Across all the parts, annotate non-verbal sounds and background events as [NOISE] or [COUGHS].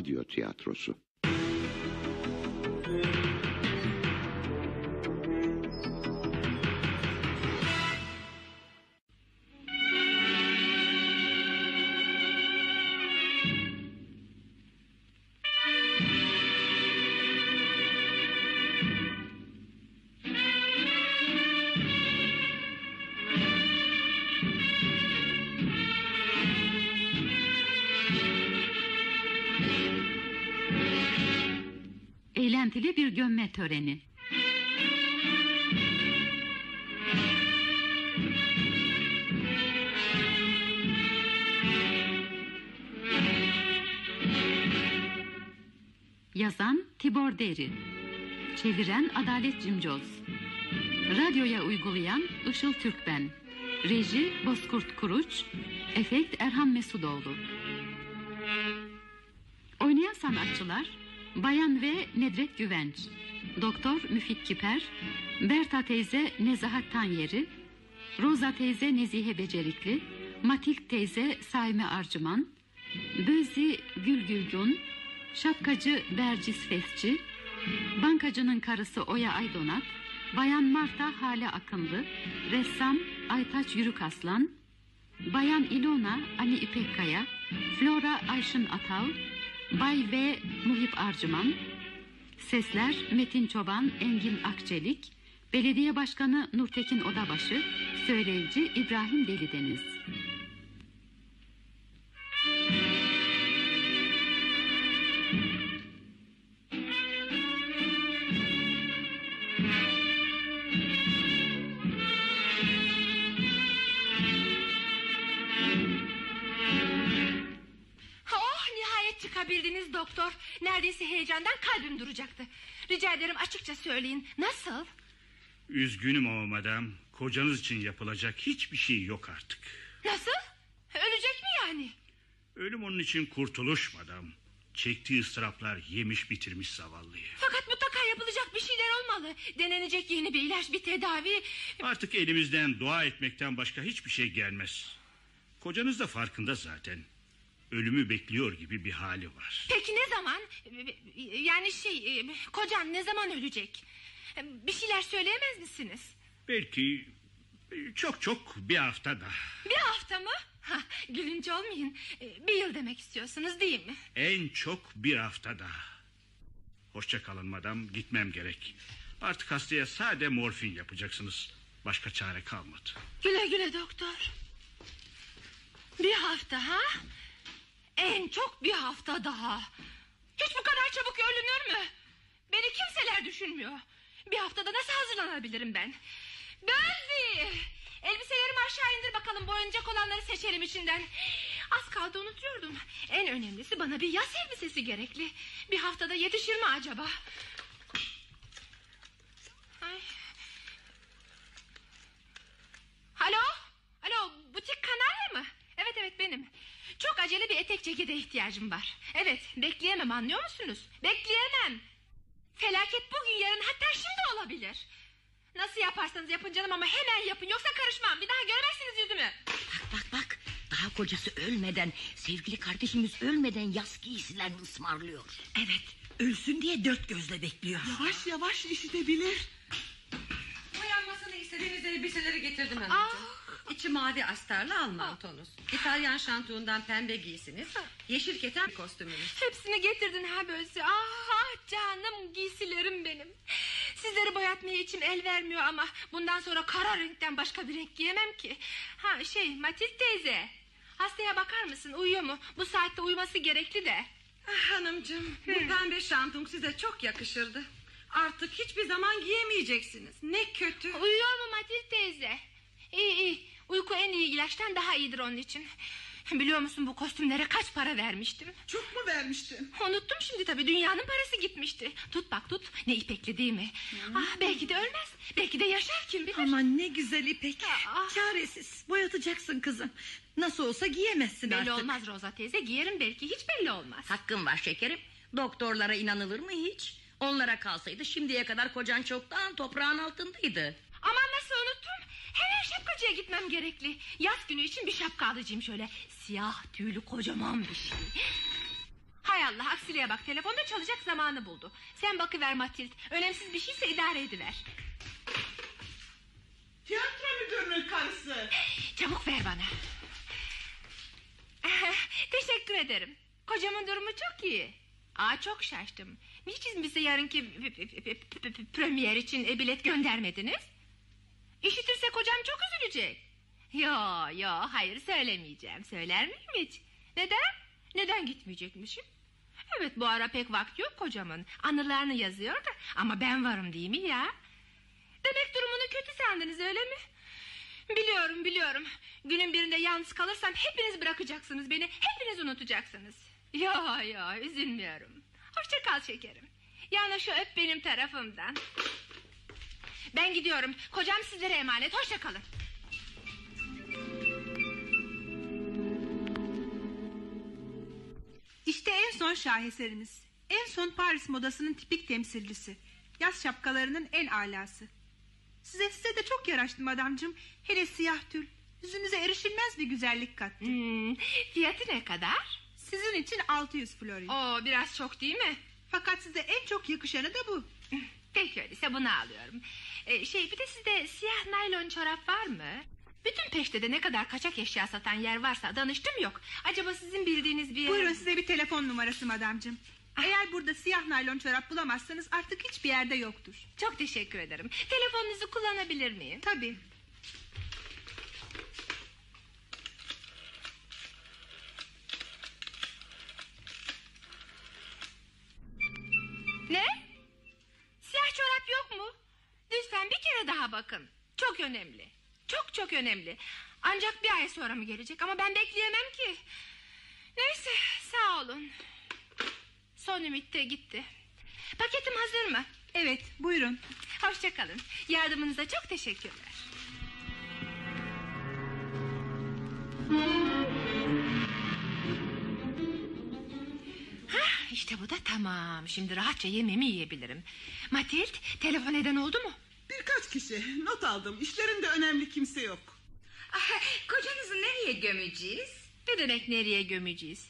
Radyo Tiyatrosu töreni. Yazan Tibor Deri. Çeviren Adalet Cimcoz. Radyoya uygulayan Işıl Türkben Reji Bozkurt Kuruç Efekt Erhan Mesudoğlu. Oynayan sanatçılar Bayan ve Nedret Güvenç Doktor Müfit Kiper Berta teyze Nezahat Tanyeri Roza teyze Nezihe Becerikli Matilt teyze Saime Arcıman Bözi Gül Gülgun Şapkacı Bercis Fesçi Bankacının karısı Oya Aydonat Bayan Marta Hale Akınlı Ressam Aytaç Yürük Aslan Bayan İlona Ali İpekkaya Flora Ayşın Atav Bay V. Muhip Arcıman Sesler Metin Çoban Engin Akçelik Belediye Başkanı Nurtekin Odabaşı Söyleyici İbrahim Delideniz çıkabildiniz doktor. Neredeyse heyecandan kalbim duracaktı. Rica ederim açıkça söyleyin. Nasıl? Üzgünüm ama madam. Kocanız için yapılacak hiçbir şey yok artık. Nasıl? Ölecek mi yani? Ölüm onun için kurtuluş madam. Çektiği ıstıraplar yemiş bitirmiş zavallıyı. Fakat mutlaka yapılacak bir şeyler olmalı. Denenecek yeni bir ilaç, bir tedavi. Artık elimizden dua etmekten başka hiçbir şey gelmez. Kocanız da farkında zaten. Ölümü bekliyor gibi bir hali var. Peki ne zaman? Yani şey, kocan ne zaman ölecek? Bir şeyler söyleyemez misiniz? Belki çok çok bir hafta daha. Bir hafta mı? Ha, gülünç olmayın. Bir yıl demek istiyorsunuz değil mi? En çok bir hafta daha. Hoşça kalın madam gitmem gerek. Artık hastaya sade morfin yapacaksınız. Başka çare kalmadı. Güle güle doktor. Bir hafta ha? En çok bir hafta daha. Hiç bu kadar çabuk ölünür mü? Beni kimseler düşünmüyor. Bir haftada nasıl hazırlanabilirim ben? Bölzi! Elbiselerimi aşağı indir bakalım boyanacak olanları seçelim içinden. Az kaldı unutuyordum. En önemlisi bana bir yaz elbisesi gerekli. Bir haftada yetişir mi acaba? Ay. Alo? Alo butik kanarya mı? Evet evet benim. Çok acele bir etek cekete ihtiyacım var. Evet bekleyemem anlıyor musunuz? Bekleyemem. Felaket bugün yarın hatta şimdi olabilir. Nasıl yaparsanız yapın canım ama hemen yapın yoksa karışmam. Bir daha görmezsiniz yüzümü. Bak bak bak daha kocası ölmeden sevgili kardeşimiz ölmeden yaz giysilerini ısmarlıyor. Evet ölsün diye dört gözle bekliyor. Yavaş yavaş işitebilir. Boyanmasını istediğiniz elbiseleri getirdim hanımcığım. İçi mavi astarlı Alman tonus. İtalyan şantuğundan pembe giysiniz. Yeşil keten kostümünüz. Hepsini getirdin ha böylesi. Ah, ah canım giysilerim benim. Sizleri boyatmaya içim el vermiyor ama... ...bundan sonra kara renkten başka bir renk giyemem ki. Ha şey Matil teyze. Hastaya bakar mısın uyuyor mu? Bu saatte uyuması gerekli de. Ah, hanımcığım bu pembe şantung size çok yakışırdı. Artık hiçbir zaman giyemeyeceksiniz. Ne kötü. Uyuyor mu Matil teyze? İyi iyi. Uyku en iyi ilaçtan daha iyidir onun için. Biliyor musun bu kostümlere kaç para vermiştim? Çok mu vermiştin? Unuttum şimdi tabii dünyanın parası gitmişti. Tut bak tut ne ipekli değil mi? Hmm. Ah belki de ölmez. Belki de yaşar kim bilir. Aman ne güzel ipek. Ah. Çaresiz boyatacaksın kızım. Nasıl olsa giyemezsin belli artık. Belli olmaz Roza teyze giyerim belki hiç belli olmaz. Hakkın var şekerim. Doktorlara inanılır mı hiç? Onlara kalsaydı şimdiye kadar kocan çoktan toprağın altındaydı. Şapkacıya gitmem gerekli. Yaz günü için bir şapka alacağım şöyle. Siyah tüylü kocaman bir şey. Hay Allah aksiliğe bak telefonda çalacak zamanı buldu. Sen bakıver Matild. Önemsiz bir şeyse idare ediver. Tiyatro müdürünün karısı. Çabuk ver bana. [LAUGHS] Teşekkür ederim. Kocamın durumu çok iyi. Aa çok şaştım. Niçin bize yarınki premier için e, bilet göndermediniz? İşitirse kocam çok üzülecek. Yo yo hayır söylemeyeceğim. Söyler miyim hiç? Neden? Neden gitmeyecekmişim? Evet bu ara pek vakti yok kocamın. Anılarını yazıyor da ama ben varım değil mi ya? Demek durumunu kötü sandınız öyle mi? Biliyorum biliyorum. Günün birinde yalnız kalırsam hepiniz bırakacaksınız beni. Hepiniz unutacaksınız. Yo yo üzülmüyorum. Hoşça kal şekerim. Yalnız şu öp benim tarafımdan. Ben gidiyorum. Kocam sizlere emanet. Hoşça kalın. İşte en son şaheserimiz. En son Paris modasının tipik temsilcisi. Yaz şapkalarının en alası. Size size de çok yaraştı madamcım. Hele siyah tül. Yüzünüze erişilmez bir güzellik kattı. Hmm, fiyatı ne kadar? Sizin için 600 florin. Oo biraz çok değil mi? Fakat size en çok yakışanı da bu. Peki öyleyse bunu alıyorum. Ee, şey bir de sizde siyah naylon çorap var mı? Bütün peştede ne kadar kaçak eşya satan yer varsa danıştım yok. Acaba sizin bildiğiniz bir yer... Buyurun size bir telefon numarası madamcım. Eğer burada siyah naylon çorap bulamazsanız artık hiçbir yerde yoktur. Çok teşekkür ederim. Telefonunuzu kullanabilir miyim? Tabii. Bakın. Çok önemli. Çok çok önemli. Ancak bir ay sonra mı gelecek ama ben bekleyemem ki. Neyse sağ olun. Son ümit de gitti. Paketim hazır mı? Evet buyurun. Hoşçakalın. Yardımınıza çok teşekkürler. Hah, işte bu da tamam. Şimdi rahatça yemeğimi yiyebilirim. Matild, telefon eden oldu mu? Birkaç kişi. Not aldım. İşlerinde önemli kimse yok. Ah, Kocanızı nereye gömeceğiz? Ne demek nereye gömeceğiz?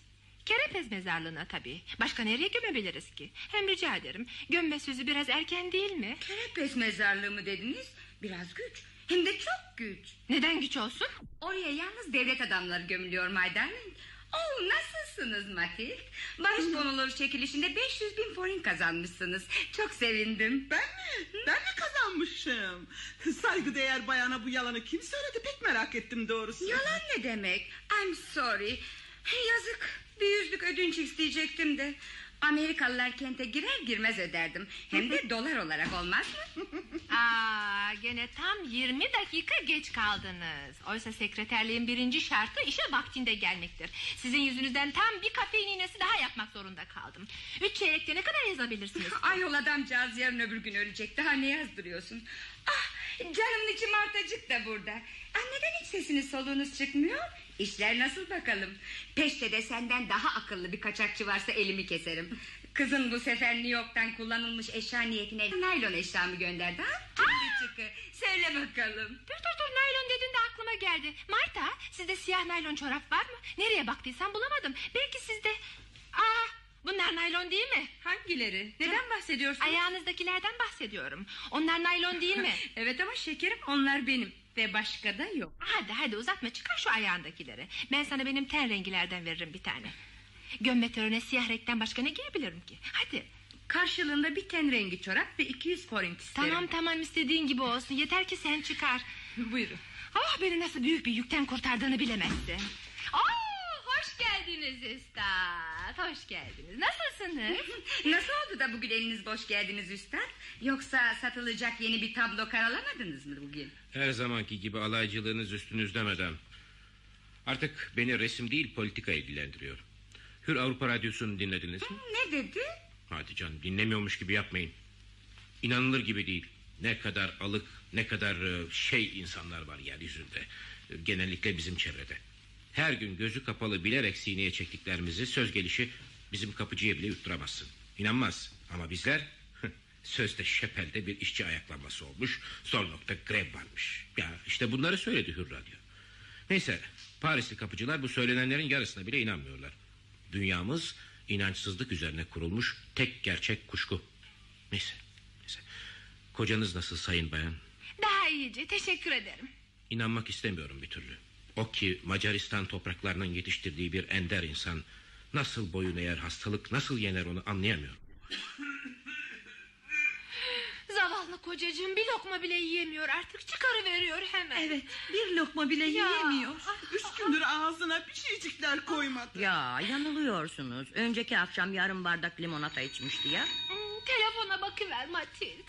Kerepez mezarlığına tabii. Başka nereye gömebiliriz ki? Hem rica ederim. Gömme sözü biraz erken değil mi? Kerepes mezarlığı mı dediniz? Biraz güç. Hem de çok güç. Neden güç olsun? Oraya yalnız devlet adamları gömülüyor Maydan'ın. Oh nasılsınız Matilde? Barış bonoları çekilişinde 500 bin forin kazanmışsınız. Çok sevindim. Ben mi? Ben mi kazanmışım? Saygıdeğer bayana bu yalanı kim söyledi pek merak ettim doğrusu. Yalan ne demek? I'm sorry. Yazık. Bir yüzlük ödünç isteyecektim de. Amerikalılar kente girer girmez öderdim. Hem de dolar olarak olmaz mı? [LAUGHS] Aa, gene tam 20 dakika geç kaldınız. Oysa sekreterliğin birinci şartı işe vaktinde gelmektir. Sizin yüzünüzden tam bir kafein iğnesi daha yapmak zorunda kaldım. Üç çeyrekte ne kadar yazabilirsiniz? [LAUGHS] Ayol adamcağız yarın öbür gün ölecek. Daha ne yazdırıyorsun? Ah canımın içi martacık da burada. Ah, neden hiç sesiniz soluğunuz çıkmıyor? İşler nasıl bakalım? Peşte senden daha akıllı bir kaçakçı varsa elimi keserim. Kızın bu sefer New York'tan kullanılmış eşya niyetine naylon eşya mı gönderdi ha? Şimdi çıkı. Söyle bakalım. Dur dur dur naylon dedin de aklıma geldi. Marta sizde siyah naylon çorap var mı? Nereye baktıysam bulamadım. Belki sizde... Aa, bunlar naylon değil mi? Hangileri? Neden bahsediyorsun? Ayağınızdakilerden bahsediyorum. Onlar naylon değil mi? [LAUGHS] evet ama şekerim onlar benim. Ve başka da yok. Hadi hadi uzatma çıkar şu ayağındakileri. Ben sana benim ten rengilerden veririm bir tane. Gömme törene siyah renkten başka ne giyebilirim ki? Hadi. Karşılığında bir ten rengi çorap ve 200 forint isterim. Tamam tamam istediğin gibi olsun. Yeter ki sen çıkar. [LAUGHS] Buyurun. Ah beni nasıl büyük bir yükten kurtardığını bilemezsin. Hoş geldiniz Üstad. Hoş geldiniz. Nasılsınız? [LAUGHS] Nasıl oldu da bugün eliniz boş geldiniz üstad? Yoksa satılacak yeni bir tablo karalamadınız mı bugün? Her zamanki gibi alaycılığınız üstünüzde madem. Artık beni resim değil politika ilgilendiriyor. Hür Avrupa Radyosu'nu dinlediniz mi? Ne dedi? Hadi canım dinlemiyormuş gibi yapmayın. İnanılır gibi değil. Ne kadar alık, ne kadar e, şey insanlar var yeryüzünde. E, Genellikle bizim çevrede. Her gün gözü kapalı bilerek sineye çektiklerimizi söz gelişi bizim kapıcıya bile yutturamazsın. İnanmaz. Ama bizler sözde şepelde bir işçi ayaklanması olmuş. Son nokta grev varmış. Ya işte bunları söyledi Hür Radyo. Neyse Parisli kapıcılar bu söylenenlerin yarısına bile inanmıyorlar. Dünyamız İnançsızlık üzerine kurulmuş tek gerçek kuşku. Neyse. neyse. Kocanız nasıl sayın bayan? Daha iyice teşekkür ederim. İnanmak istemiyorum bir türlü. O ki Macaristan topraklarının yetiştirdiği bir ender insan... ...nasıl boyun eğer hastalık nasıl yener onu anlayamıyorum. [LAUGHS] Zavallı kocacığım bir lokma bile yiyemiyor artık çıkarıveriyor hemen. Evet bir lokma bile Ya. yiyemiyor. Üç gündür ağzına bir şeycikler koymadı. Ya yanılıyorsunuz. Önceki akşam yarım bardak limonata içmişti ya. Hmm, telefona bakıver Matilde.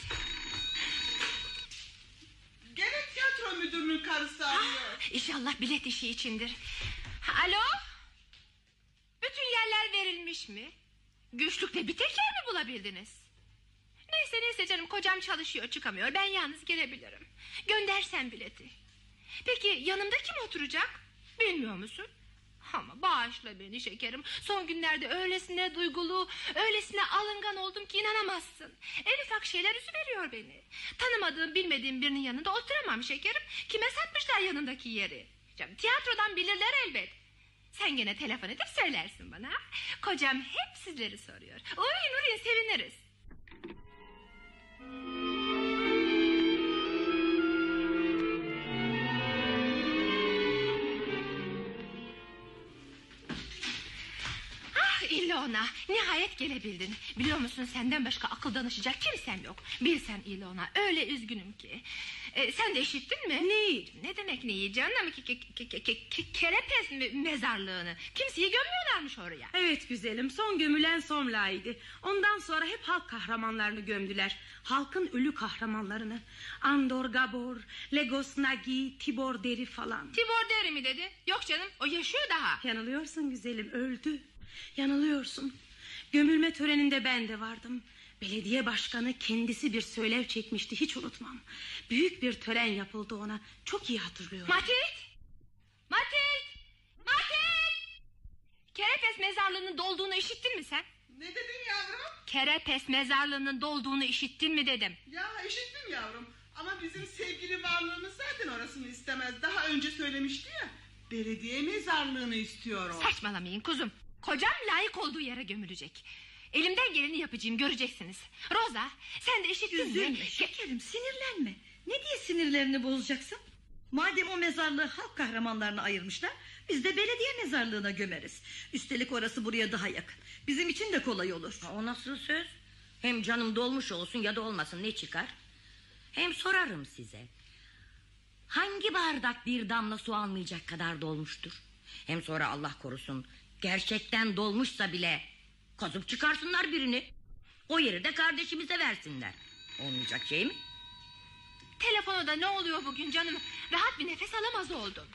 Gene tiyatro müdürünün karısı arıyor. İnşallah bilet işi içindir. Alo? Bütün yerler verilmiş mi? Güçlükle bir teker mi bulabildiniz? Neyse neyse canım kocam çalışıyor çıkamıyor. Ben yalnız gelebilirim. Göndersen bileti. Peki yanımda kim oturacak? Bilmiyor musun? Ama bağışla beni şekerim. Son günlerde öylesine duygulu, öylesine alıngan oldum ki inanamazsın. En ufak şeyler üzüveriyor beni. Tanımadığım, bilmediğim birinin yanında oturamam şekerim. Kime satmışlar yanındaki yeri? Canım, tiyatrodan bilirler elbet. Sen gene telefon edip söylersin bana. Kocam hep sizleri soruyor. Uğrayın uğrayın seviniriz. İlona nihayet gelebildin. Biliyor musun senden başka akıl danışacak kimsem yok. Bilsen İlona öyle üzgünüm ki. Ee, sen de işittin mi? Neyi? Ne demek neyi canım? Ke, ke, ke, ke, ke- kerepes mi- mezarlığını. Kimseyi gömüyorlarmış oraya. Evet güzelim son gömülen Somla'ydı. Ondan sonra hep halk kahramanlarını gömdüler. Halkın ölü kahramanlarını. Andor Gabor, Legos Nagi, Tibor Deri falan. Tibor Deri mi dedi? Yok canım o yaşıyor daha. Yanılıyorsun güzelim öldü. Yanılıyorsun. Gömülme töreninde ben de vardım. Belediye başkanı kendisi bir söylev çekmişti hiç unutmam. Büyük bir tören yapıldı ona. Çok iyi hatırlıyorum. Matit! Matit! Matit! Kerepes mezarlığının dolduğunu işittin mi sen? Ne dedin yavrum? Kerepes mezarlığının dolduğunu işittin mi dedim. Ya işittim yavrum. Ama bizim sevgili varlığımız zaten orasını istemez. Daha önce söylemişti ya. Belediye mezarlığını istiyor o. Saçmalamayın kuzum. Kocam layık olduğu yere gömülecek. Elimden geleni yapacağım göreceksiniz. Roza sen de işittin mi? Üzülme şekerim sinirlenme. Ne diye sinirlerini bozacaksın? Madem o mezarlığı halk kahramanlarına ayırmışlar... ...biz de belediye mezarlığına gömeriz. Üstelik orası buraya daha yakın. Bizim için de kolay olur. Ha, O nasıl söz? Hem canım dolmuş olsun ya da olmasın ne çıkar? Hem sorarım size. Hangi bardak bir damla su almayacak kadar dolmuştur? Hem sonra Allah korusun gerçekten dolmuşsa bile kazıp çıkarsınlar birini. O yeri de kardeşimize versinler. Olmayacak şey mi? Telefonda ne oluyor bugün canım? Rahat bir nefes alamaz oldum.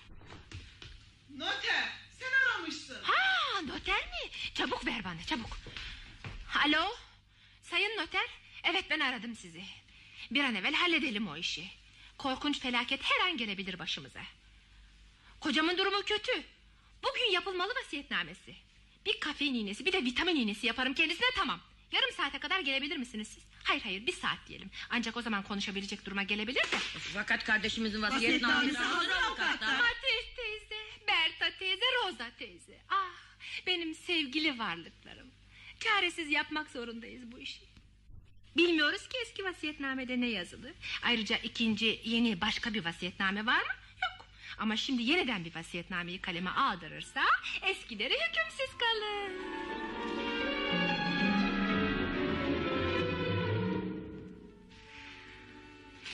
Noter sen aramışsın. Ha noter mi? Çabuk ver bana çabuk. Alo sayın noter. Evet ben aradım sizi. Bir an evvel halledelim o işi. Korkunç felaket her an gelebilir başımıza. Kocamın durumu kötü. Bugün yapılmalı vasiyetnamesi. Bir kafein iğnesi bir de vitamin iğnesi yaparım kendisine tamam. Yarım saate kadar gelebilir misiniz siz? Hayır hayır bir saat diyelim. Ancak o zaman konuşabilecek duruma gelebilir de. Fakat kardeşimizin vasiyetnamesi hazır avukatlar. Ateş teyze, Berta teyze, Roza teyze. Ah benim sevgili varlıklarım. Çaresiz yapmak zorundayız bu işi. Bilmiyoruz ki eski vasiyetnamede ne yazılı. Ayrıca ikinci yeni başka bir vasiyetname var mı? Ama şimdi yeniden bir vasiyetnameyi kaleme aldırırsa eskileri hükümsüz kalır.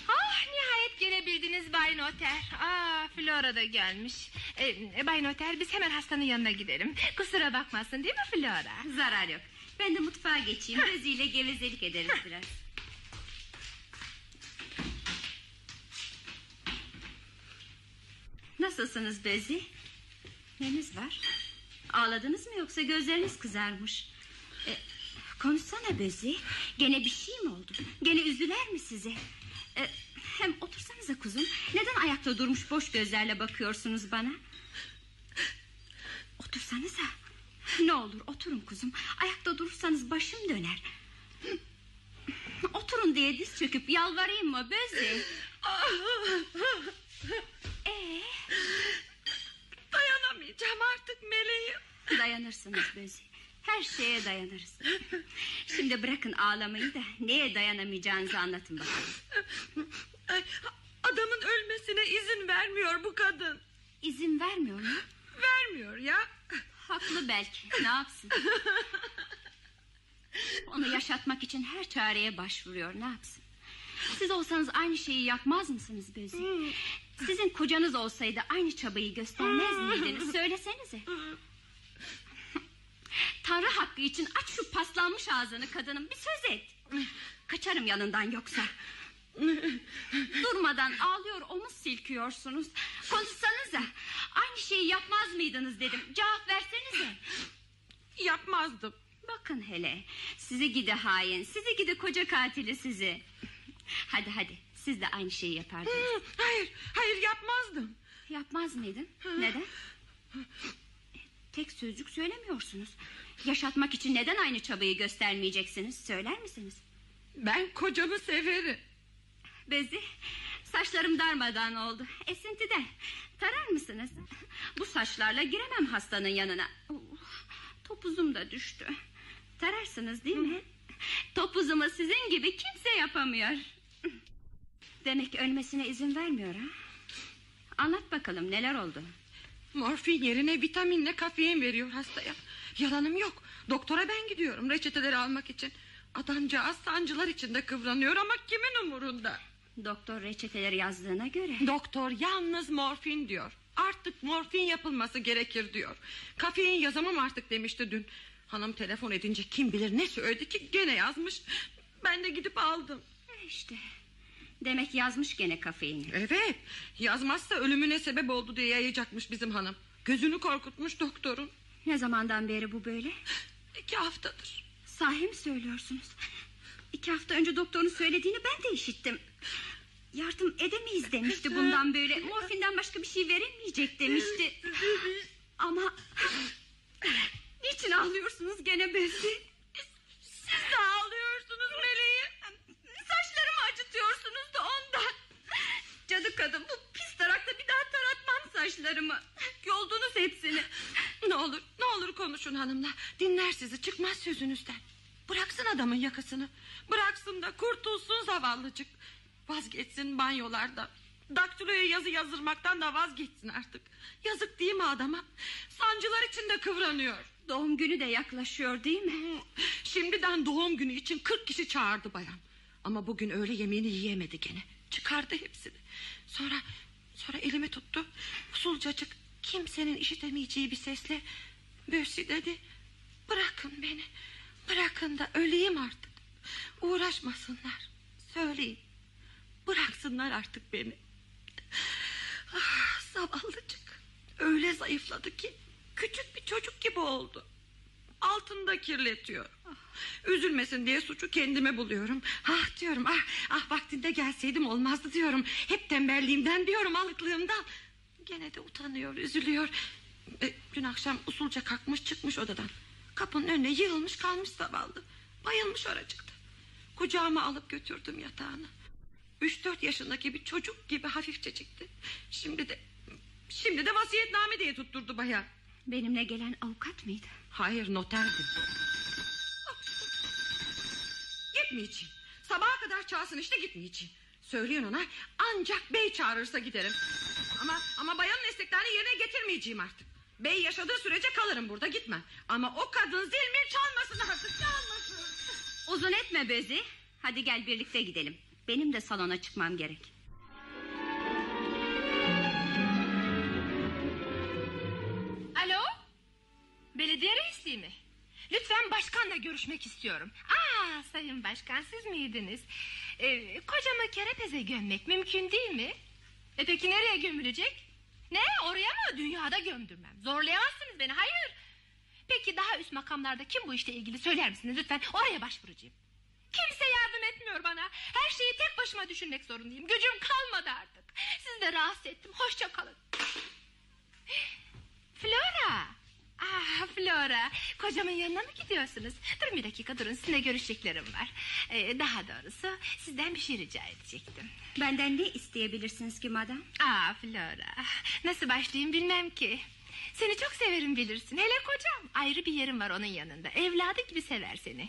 Ah nihayet gelebildiniz Bay Noter. Ah Flora da gelmiş. Ee, Bay Noter biz hemen hastanın yanına gidelim. Kusura bakmasın değil mi Flora? Zarar yok. Ben de mutfağa geçeyim. Beziyle gevezelik ederiz biraz. Nasılsınız Bezi? Neniz var? Ağladınız mı yoksa gözleriniz kızarmış? E, konuşsana Bezi. Gene bir şey mi oldu? Gene üzüler mi sizi? E, hem otursanıza kuzum. Neden ayakta durmuş boş gözlerle bakıyorsunuz bana? Otursanıza. Ne olur oturun kuzum. Ayakta durursanız başım döner. Oturun diye diz çöküp yalvarayım mı Bezi? [LAUGHS] Ee, Dayanamayacağım artık meleğim. dayanırsınız Bezi. Her şeye dayanırız. Şimdi bırakın ağlamayı da neye dayanamayacağınızı anlatın bakalım. Ay, adamın ölmesine izin vermiyor bu kadın. İzin vermiyor mu? Vermiyor ya. Haklı belki. Ne yapsın? Onu yaşatmak için her çareye başvuruyor. Ne yapsın? Siz olsanız aynı şeyi yapmaz mısınız Bezi? Sizin kocanız olsaydı aynı çabayı göstermez miydiniz? [LAUGHS] Söylesenize. Tanrı hakkı için aç şu paslanmış ağzını kadının bir söz et. Kaçarım yanından yoksa. Durmadan ağlıyor omuz silkiyorsunuz. Konuşsanıza. Aynı şeyi yapmaz mıydınız dedim. Cevap versenize. Yapmazdım. Bakın hele. Sizi gidi hain. Sizi gidi koca katili sizi. Hadi hadi. Siz de aynı şeyi yapardınız. Hayır, hayır yapmazdım. Yapmaz mıydın? Neden? Tek sözcük söylemiyorsunuz. Yaşatmak için neden aynı çabayı göstermeyeceksiniz? Söyler misiniz? Ben kocamı severim. Bezi, saçlarım darmadan oldu. Esintiden. Tarar mısınız? Bu saçlarla giremem hastanın yanına. Oh, topuzum da düştü. Tararsınız değil mi? Topuzumu sizin gibi kimse yapamıyor. Demek ölmesine izin vermiyor ha? Anlat bakalım neler oldu? Morfin yerine vitaminle kafein veriyor hastaya. Yalanım yok. Doktora ben gidiyorum reçeteleri almak için. Adamcağız sancılar içinde kıvranıyor ama kimin umurunda? Doktor reçeteleri yazdığına göre. Doktor yalnız morfin diyor. Artık morfin yapılması gerekir diyor. Kafein yazamam artık demişti dün. Hanım telefon edince kim bilir ne söyledi ki gene yazmış. Ben de gidip aldım. İşte demek yazmış gene kafeini. Evet yazmazsa ölümüne sebep oldu diye yayacakmış bizim hanım. Gözünü korkutmuş doktorun. Ne zamandan beri bu böyle? İki haftadır. Sahi mi söylüyorsunuz? İki hafta önce doktorun söylediğini ben de işittim. Yardım edemeyiz demişti bundan böyle. Morfinden başka bir şey veremeyecek demişti. Ama... Niçin ağlıyorsunuz gene Bezi? Siz de ağlıyorsunuz meleğim. Saçlarımı acıtıyorsunuz da ondan. Cadı kadın bu pis tarakta bir daha taratmam saçlarımı. Yoldunuz hepsini. Ne olur ne olur konuşun hanımla. Dinler sizi çıkmaz sözünüzden. Bıraksın adamın yakasını. Bıraksın da kurtulsun zavallıcık. Vazgeçsin banyolarda. Daktiloya yazı yazdırmaktan da vazgeçsin artık. Yazık değil mi adama? Sancılar içinde kıvranıyor. Doğum günü de yaklaşıyor değil mi? Şimdiden doğum günü için 40 kişi çağırdı bayan. Ama bugün öğle yemeğini yiyemedi gene. Çıkardı hepsini. Sonra sonra elimi tuttu. Usulcacık kimsenin işitemeyeceği bir sesle Bösi dedi. Bırakın beni. Bırakın da öleyim artık. Uğraşmasınlar. Söyleyin. Bıraksınlar artık beni. Ah, zavallıcık. Öyle zayıfladı ki küçük bir çocuk gibi oldu. Altında kirletiyor. Üzülmesin diye suçu kendime buluyorum. Ah diyorum ah, ah vaktinde gelseydim olmazdı diyorum. Hep tembelliğimden diyorum alıklığımdan. Gene de utanıyor üzülüyor. E, dün akşam usulca kalkmış çıkmış odadan. Kapının önüne yığılmış kalmış zavallı. Bayılmış oracıkta. Kucağıma alıp götürdüm yatağına. Üç dört yaşındaki bir çocuk gibi hafifçecikti. Şimdi de şimdi de vasiyetname diye tutturdu bayağı. Benimle gelen avukat mıydı? Hayır noterdi. Gitmeyeceğim. Sabaha kadar çalsın işte gitmeyeceğim. Söyleyin ona ancak bey çağırırsa giderim. Ama ama bayanın isteklerini yerine getirmeyeceğim artık. Bey yaşadığı sürece kalırım burada gitmem. Ama o kadın zil mi çalmasın artık çalmasın. Uzun etme Bezi. Hadi gel birlikte gidelim. Benim de salona çıkmam gerek. Belediye reisi mi? Lütfen başkanla görüşmek istiyorum. Aa, sayın başkan siz miydiniz? Ee, kocamı kerepeze gömmek mümkün değil mi? E peki nereye gömülecek? Ne? Oraya mı? Dünyada gömdürmem. Zorlayamazsınız beni hayır. Peki daha üst makamlarda kim bu işle ilgili söyler misiniz? Lütfen oraya başvuracağım. Kimse yardım etmiyor bana. Her şeyi tek başıma düşünmek zorundayım. Gücüm kalmadı artık. Sizi de rahatsız ettim. Hoşça kalın. Flora Ah Flora kocamın yanına mı gidiyorsunuz Durun bir dakika durun sizinle görüşeceklerim var ee, Daha doğrusu sizden bir şey rica edecektim Benden ne isteyebilirsiniz ki madam? Aa Flora nasıl başlayayım bilmem ki Seni çok severim bilirsin. Hele kocam ayrı bir yerim var onun yanında. Evladı gibi sever seni.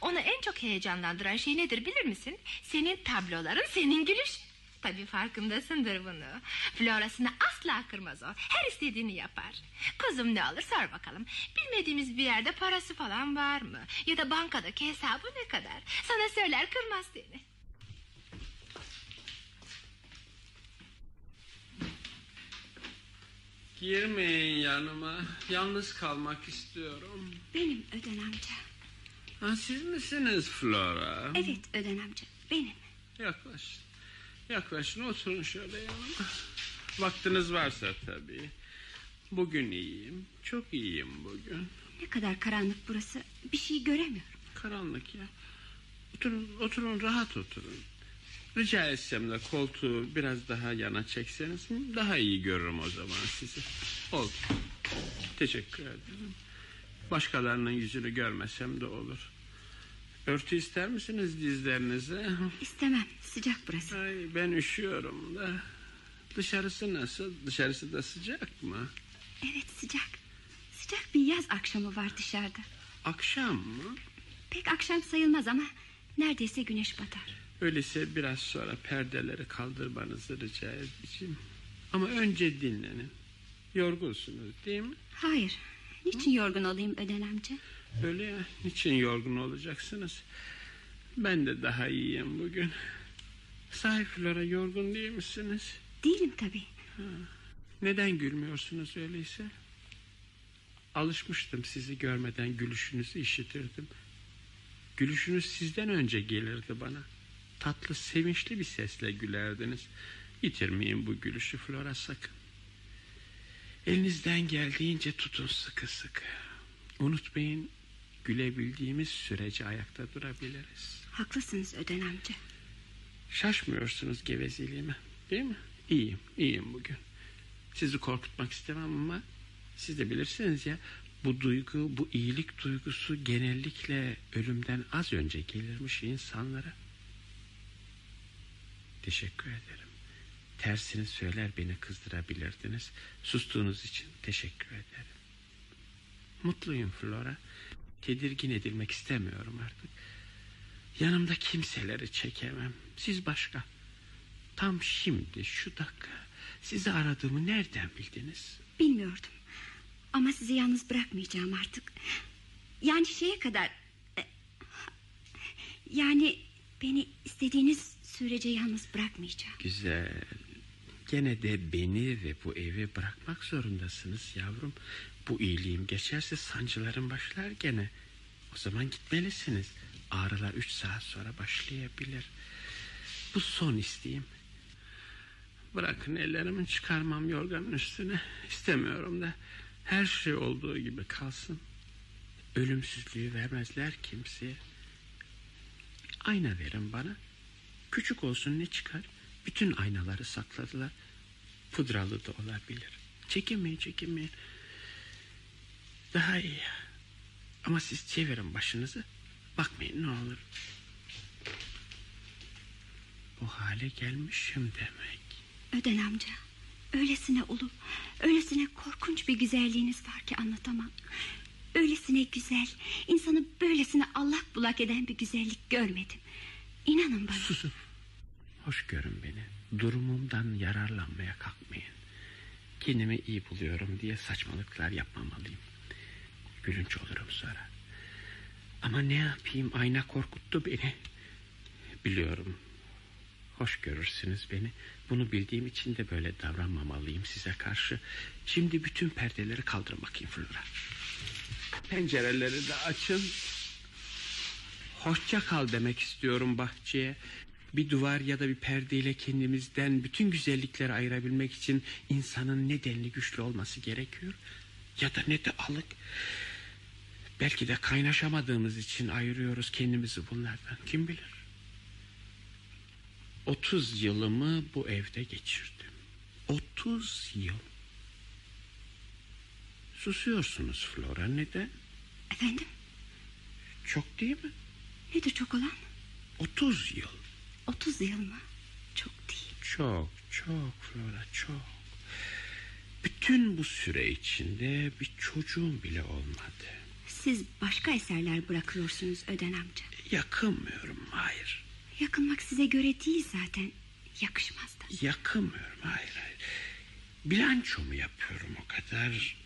Onu en çok heyecanlandıran şey nedir bilir misin? Senin tabloların, senin gülüş. Tabii farkındasındır bunu. Florasını asla kırmaz o. Her istediğini yapar. Kuzum ne olur sor bakalım. Bilmediğimiz bir yerde parası falan var mı? Ya da bankadaki hesabı ne kadar? Sana söyler kırmaz seni. Girmeyin yanıma. Yalnız kalmak istiyorum. Benim Öden amca. Ha, siz misiniz Flora? Evet Öden amca benim. Yaklaşın. Yaklaşın oturun şöyle yanıma. Vaktiniz varsa tabii. Bugün iyiyim. Çok iyiyim bugün. Ne kadar karanlık burası bir şey göremiyorum. Karanlık ya. Oturun, oturun rahat oturun. Rica etsem de koltuğu biraz daha yana çekseniz daha iyi görürüm o zaman sizi. Oldu. Teşekkür ederim. Başkalarının yüzünü görmesem de olur. Örtü ister misiniz dizlerinize? İstemem sıcak burası. Ay, ben üşüyorum da. Dışarısı nasıl? Dışarısı da sıcak mı? Evet sıcak. Sıcak bir yaz akşamı var dışarıda. Akşam mı? Pek akşam sayılmaz ama neredeyse güneş batar. Öyleyse biraz sonra perdeleri kaldırmanızı rica edeceğim. Ama önce dinlenin. Yorgunsunuz değil mi? Hayır. Niçin yorgun olayım Öden amca? Öyle ya. Niçin yorgun olacaksınız? Ben de daha iyiyim bugün. Sahi Flora yorgun değil misiniz? Değilim tabii. Ha. Neden gülmüyorsunuz öyleyse? Alışmıştım sizi görmeden gülüşünüzü işitirdim. Gülüşünüz sizden önce gelirdi bana. Tatlı, sevinçli bir sesle gülerdiniz. Yitirmeyin bu gülüşü Flora sakın. Elinizden geldiğince tutun sıkı sıkı. Unutmayın gülebildiğimiz sürece ayakta durabiliriz. Haklısınız Öden amca. Şaşmıyorsunuz gevezeliğime değil mi? İyiyim, iyiyim bugün. Sizi korkutmak istemem ama siz de bilirsiniz ya bu duygu, bu iyilik duygusu genellikle ölümden az önce gelirmiş insanlara. Teşekkür ederim. Tersini söyler beni kızdırabilirdiniz. Sustuğunuz için teşekkür ederim. Mutluyum Flora. Tedirgin edilmek istemiyorum artık. Yanımda kimseleri çekemem. Siz başka. Tam şimdi şu dakika sizi aradığımı nereden bildiniz? Bilmiyordum. Ama sizi yalnız bırakmayacağım artık. Yani şeye kadar... e, Yani beni istediğiniz sürece yalnız bırakmayacağım. Güzel. Gene de beni ve bu evi bırakmak zorundasınız yavrum. Bu iyiliğim geçerse sancılarım başlar gene. O zaman gitmelisiniz. Ağrılar üç saat sonra başlayabilir. Bu son isteğim. Bırakın ellerimi çıkarmam yorganın üstüne. İstemiyorum da her şey olduğu gibi kalsın. Ölümsüzlüğü vermezler kimseye. Ayna verin bana. Küçük olsun ne çıkar? Bütün aynaları sakladılar. Pudralı da olabilir. Çekinmeyin çekinmeyin. Daha iyi. Ama siz çevirin başınızı. Bakmayın ne olur. Bu hale gelmişim demek. Öden amca. Öylesine ulu, öylesine korkunç bir güzelliğiniz var ki anlatamam. Öylesine güzel, insanı böylesine allak bulak eden bir güzellik görmedim. İnanın bana. Susun. Hoş görün beni. Durumumdan yararlanmaya kalkmayın. Kendimi iyi buluyorum diye saçmalıklar yapmamalıyım. Gülünç olurum sonra. Ama ne yapayım ayna korkuttu beni. Biliyorum. Hoş görürsünüz beni. Bunu bildiğim için de böyle davranmamalıyım size karşı. Şimdi bütün perdeleri kaldırın bakayım Flora. Pencereleri de açın. Hoşça kal demek istiyorum bahçeye. Bir duvar ya da bir perdeyle kendimizden bütün güzellikleri ayırabilmek için insanın ne denli güçlü olması gerekiyor ya da ne de alık. Belki de kaynaşamadığımız için ayırıyoruz kendimizi bunlardan. Kim bilir? 30 yılımı bu evde geçirdim. 30 yıl. Susuyorsunuz Flora neden? Efendim? Çok değil mi? Nedir çok olan? 30 yıl. 30 yıl mı? Çok değil. Çok çok Flora çok. Bütün Bütün bu süre içinde bir çocuğum bile olmadı. Siz başka eserler bırakıyorsunuz Öden amca. Yakınmıyorum hayır. Yakınmak size göre değil zaten. Yakışmaz da. Yakınmıyorum hayır hayır. Bilançomu yapıyorum o kadar.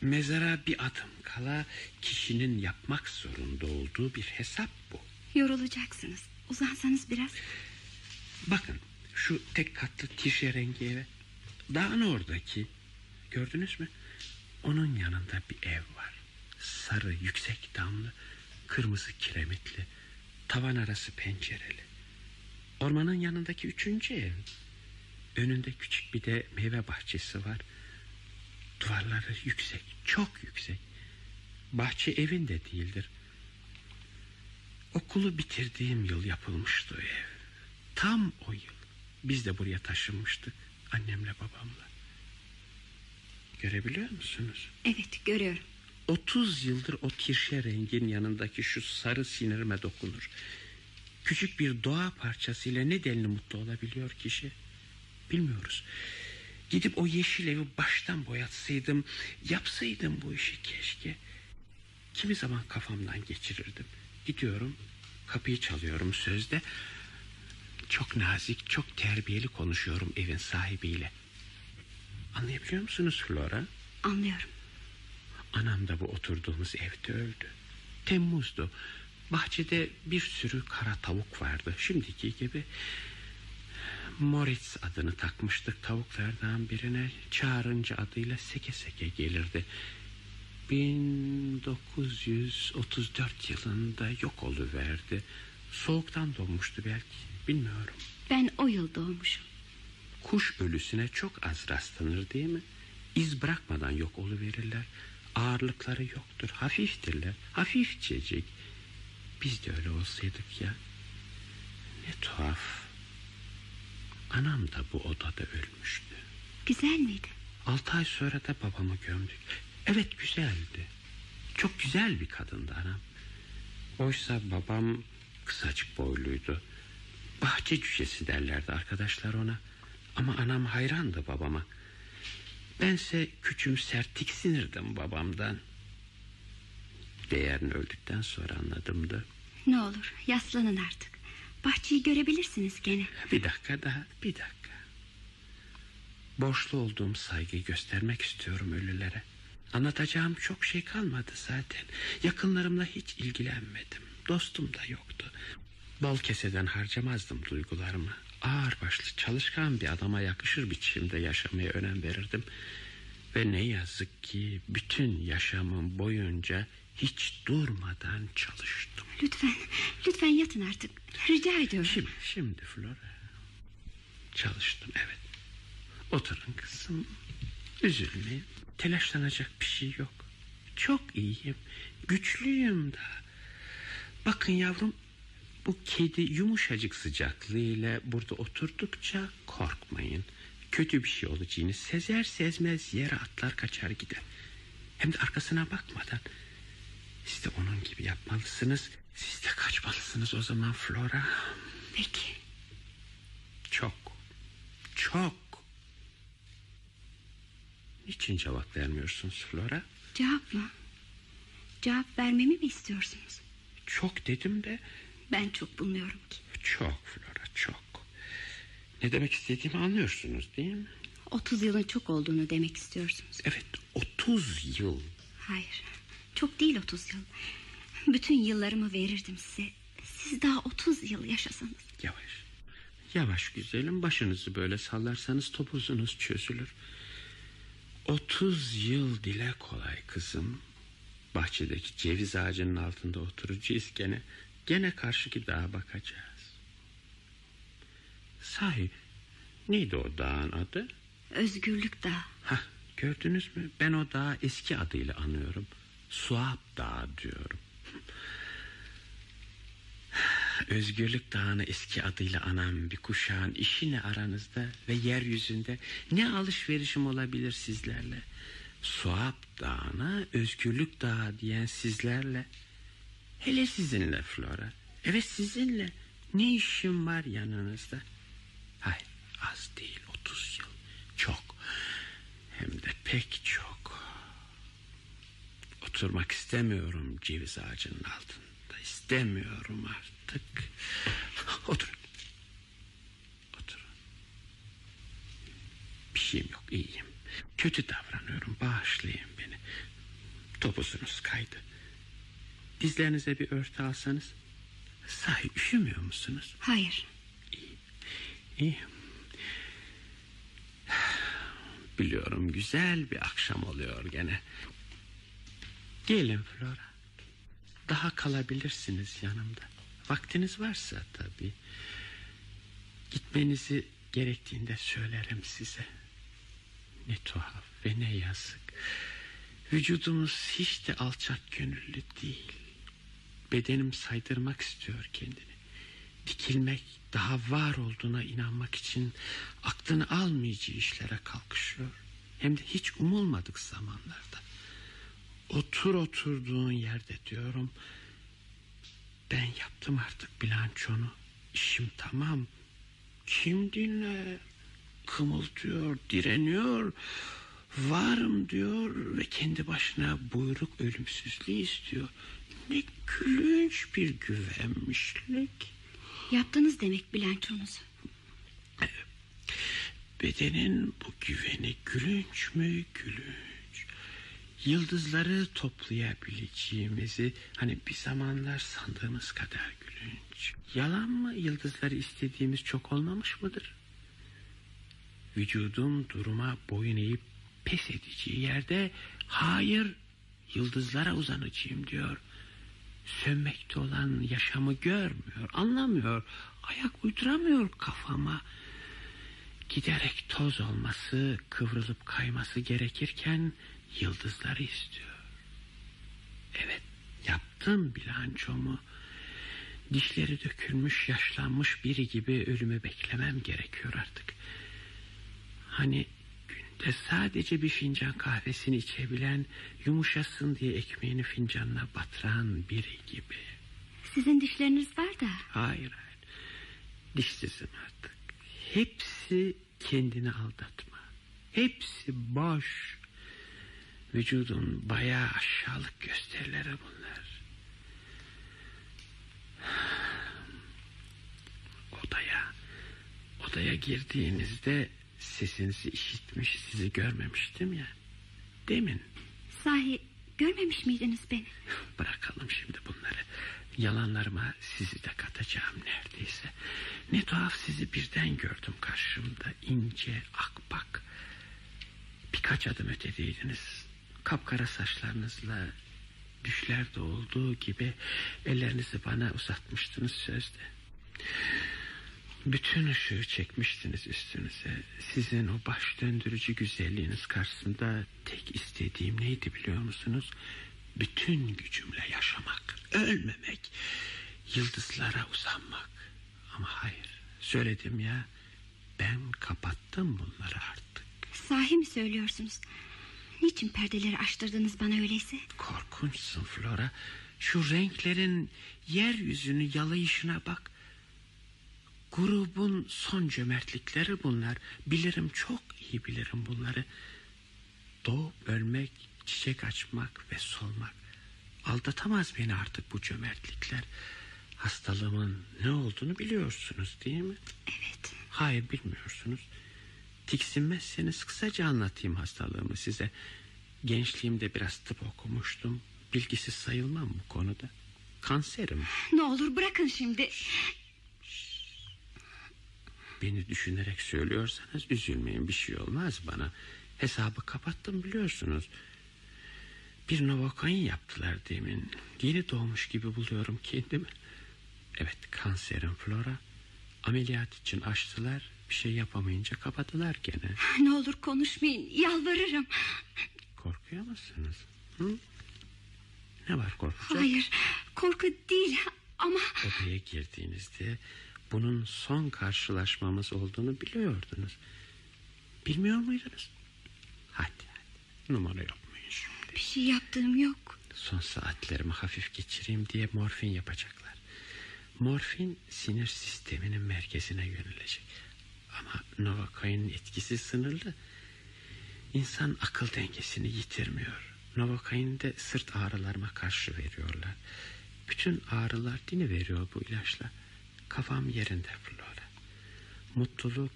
Mezara bir adım kala kişinin yapmak zorunda olduğu bir hesap bu. Yorulacaksınız. Uzansanız biraz. Bakın şu tek katlı tişe rengi eve. Dağın oradaki. Gördünüz mü? Onun yanında bir ev var. Sarı, yüksek damlı, kırmızı kiremitli, tavan arası pencereli. Ormanın yanındaki üçüncü ev. Önünde küçük bir de meyve bahçesi var. Duvarları yüksek, çok yüksek. Bahçe evin de değildir. Okulu bitirdiğim yıl yapılmıştı o ev. Tam o yıl. Biz de buraya taşınmıştık. Annemle babamla. Görebiliyor musunuz? Evet görüyorum. 30 yıldır o kirşe rengin yanındaki şu sarı sinirime dokunur. Küçük bir doğa parçasıyla ne denli mutlu olabiliyor kişi? Bilmiyoruz. Gidip o yeşil evi baştan boyatsaydım, yapsaydım bu işi keşke. Kimi zaman kafamdan geçirirdim. Gidiyorum, kapıyı çalıyorum sözde. Çok nazik, çok terbiyeli konuşuyorum evin sahibiyle. Anlayabiliyor musunuz Flora? Anlıyorum. Anam da bu oturduğumuz evde öldü. Temmuz'du. Bahçede bir sürü kara tavuk vardı. Şimdiki gibi Moritz adını takmıştık tavuklardan birine. Çağırınca adıyla seke seke gelirdi. 1934 yılında yok oluverdi. Soğuktan donmuştu belki. Bilmiyorum. Ben o yıl doğmuşum. Kuş ölüsüne çok az rastlanır değil mi? İz bırakmadan yok oluverirler. Ağırlıkları yoktur. Hafiftirler. Hafifçecik. Biz de öyle olsaydık ya. Ne tuhaf. Anam da bu odada ölmüştü. Güzel miydi? Altı ay sonra da babamı gömdük. Evet güzeldi. Çok güzel bir kadındı anam. Oysa babam kısacık boyluydu. Bahçe cücesi derlerdi arkadaşlar ona. Ama anam hayrandı babama. Bense küçümser tiksinirdim babamdan. Değerini öldükten sonra anladım da. Ne olur yaslanın artık. Bahçeyi görebilirsiniz gene. Bir dakika daha bir dakika. Borçlu olduğum saygıyı göstermek istiyorum ölülere. Anlatacağım çok şey kalmadı zaten. Yakınlarımla hiç ilgilenmedim. Dostum da yoktu. Bol keseden harcamazdım duygularımı. Ağır başlı çalışkan bir adama yakışır biçimde yaşamaya önem verirdim. Ve ne yazık ki bütün yaşamım boyunca hiç durmadan çalıştım. Lütfen, lütfen yatın artık. Rica ediyorum. Şimdi, şimdi Flora. Çalıştım evet. Oturun kızım. Üzülmeyin. Telaşlanacak bir şey yok. Çok iyiyim. Güçlüyüm da. Bakın yavrum bu kedi yumuşacık sıcaklığıyla burada oturdukça korkmayın. Kötü bir şey olacağını sezer sezmez yere atlar kaçar gider. Hem de arkasına bakmadan. Siz de onun gibi yapmalısınız. Siz de kaçmalısınız o zaman Flora. Peki. Çok. Çok. Niçin cevap vermiyorsunuz Flora? Cevap mı? Cevap vermemi mi istiyorsunuz? Çok dedim de Ben çok bulmuyorum ki. çok Flora çok. Ne demek istediğimi anlıyorsunuz değil mi? 30 yılın çok olduğunu demek istiyorsunuz. Evet 30 yıl. Hayır. Çok değil 30 yıl. Bütün yıllarımı verirdim size. Siz daha 30 yıl yaşasanız. Yavaş. Yavaş güzelim başınızı böyle sallarsanız topuzunuz çözülür. 30 yıl dile kolay kızım. Bahçedeki ceviz ağacının altında oturacağız gene. Gene karşıki dağa bakacağız. Sahi neydi o dağın adı? Özgürlük Dağı. Hah, gördünüz mü? Ben o dağı eski adıyla anıyorum. Suap Dağı diyorum. Özgürlük Dağı'nı eski adıyla anan bir kuşağın işi ne aranızda ve yeryüzünde ne alışverişim olabilir sizlerle? Suap Dağı'na Özgürlük Dağı diyen sizlerle. Hele sizinle Flora. Evet sizinle. Ne işim var yanınızda? Hayır az değil 30 yıl. Çok. Hem de pek çok. Oturmak istemiyorum ceviz ağacının altında. İstemiyorum artık. [LAUGHS] Otur. Otur. Bir şeyim yok iyiyim. Kötü davranıyorum bağışlayın beni. Topuzunuz kaydı. Dizlerinize bir örtü alsanız. Sahi üşümüyor musunuz? Hayır. İyi. Biliyorum güzel bir akşam oluyor gene. Gelin Flora. Daha kalabilirsiniz yanımda. Vaktiniz varsa tabii. Gitmenizi gerektiğinde söylerim size. Ne tuhaf ve ne yazık. Vücudumuz hiç de alçak gönüllü değil. Bedenim saydırmak istiyor kendini. Dikilmek, daha var olduğuna inanmak için aklını almayacağı işlere kalkışıyor. Hem de hiç umulmadık zamanlarda. Otur oturduğun yerde diyorum. Ben yaptım artık bilançonu. İşim tamam. Kim dinler? Kımıldıyor, direniyor. Varım diyor ve kendi başına buyruk ölümsüzlüğü istiyor. Ne gülünç bir güvenmişlik. Yaptınız demek bilançonuzu. Bedenin bu güveni gülünç mü gülünç. Yıldızları toplayabileceğimizi hani bir zamanlar sandığımız kadar gülünç. Yalan mı yıldızları istediğimiz çok olmamış mıdır? Vücudum duruma boyun eğip pes edeceği yerde hayır yıldızlara uzanacağım diyor. Sönmekte olan yaşamı görmüyor, anlamıyor, ayak uyduramıyor kafama. Giderek toz olması, kıvrılıp kayması gerekirken yıldızları istiyor. Evet, yaptım bilançomu. Dişleri dökülmüş, yaşlanmış biri gibi ölümü beklemem gerekiyor artık. Hani günde sadece bir fincan kahvesini içebilen, yumuşasın diye ekmeğini fincanına batıran biri gibi. Sizin dişleriniz var da. Hayır, hayır. Dişsizim artık. Hepsi kendini aldatma. Hepsi boş. Vücudun bayağı aşağılık gösterileri bunlar. [SIGHS] Odaya, odaya girdiğinizde sesinizi işitmiş, sizi görmemiştim ya. Demin. Sahi görmemiş miydiniz beni? [LAUGHS] Bırakalım şimdi bunları. Yalanlarıma sizi de katacağım neredeyse. Ne tuhaf sizi birden gördüm karşımda. ince, akbak. Birkaç adım ötedeydiniz. Kapkara saçlarınızla düşlerde olduğu gibi ellerinizi bana uzatmıştınız sözde. Bütün ışığı çekmiştiniz üstünüze. Sizin o baş döndürücü güzelliğiniz karşısında tek istediğim neydi biliyor musunuz? Bütün gücümle yaşamak, ölmemek, yıldızlara uzanmak. Ama hayır, söyledim ya, ben kapattım bunları artık. Sahi mi söylüyorsunuz? Niçin perdeleri açtırdınız bana öyleyse? Korkunçsun Flora. Şu renklerin yeryüzünü yalayışına bak. Grubun son cömertlikleri bunlar. Bilirim çok iyi bilirim bunları. Doğup ölmek, çiçek açmak ve solmak. Aldatamaz beni artık bu cömertlikler. Hastalığımın ne olduğunu biliyorsunuz değil mi? Evet. Hayır bilmiyorsunuz. Tiksinmezseniz kısaca anlatayım hastalığımı size. Gençliğimde biraz tıp okumuştum. Bilgisiz sayılmam bu konuda. Kanserim. Ne olur bırakın şimdi. Beni düşünerek söylüyorsanız üzülmeyin bir şey olmaz bana. Hesabı kapattım biliyorsunuz. Bir novokain yaptılar demin. Yeni doğmuş gibi buluyorum kendimi. Evet kanserim Flora. Ameliyat için açtılar. Bir şey yapamayınca kapadılar gene. [LAUGHS] Ne olur konuşmayın yalvarırım. Korkuyor musunuz? Hı? Ne var korkacak? Hayır korku değil ama... Odaya girdiğinizde bunun son karşılaşmamız olduğunu biliyordunuz. Bilmiyor muydunuz? Hadi hadi numara yapmayın şimdi. Bir şey yaptığım yok. Son saatlerimi hafif geçireyim diye morfin yapacaklar. Morfin sinir sisteminin merkezine yönelecek. Ama Novakain'in etkisi sınırlı. İnsan akıl dengesini yitirmiyor. Novokain de sırt ağrılarıma karşı veriyorlar. Bütün ağrılar dini veriyor bu ilaçla. Kafam yerinde Flora. Mutluluk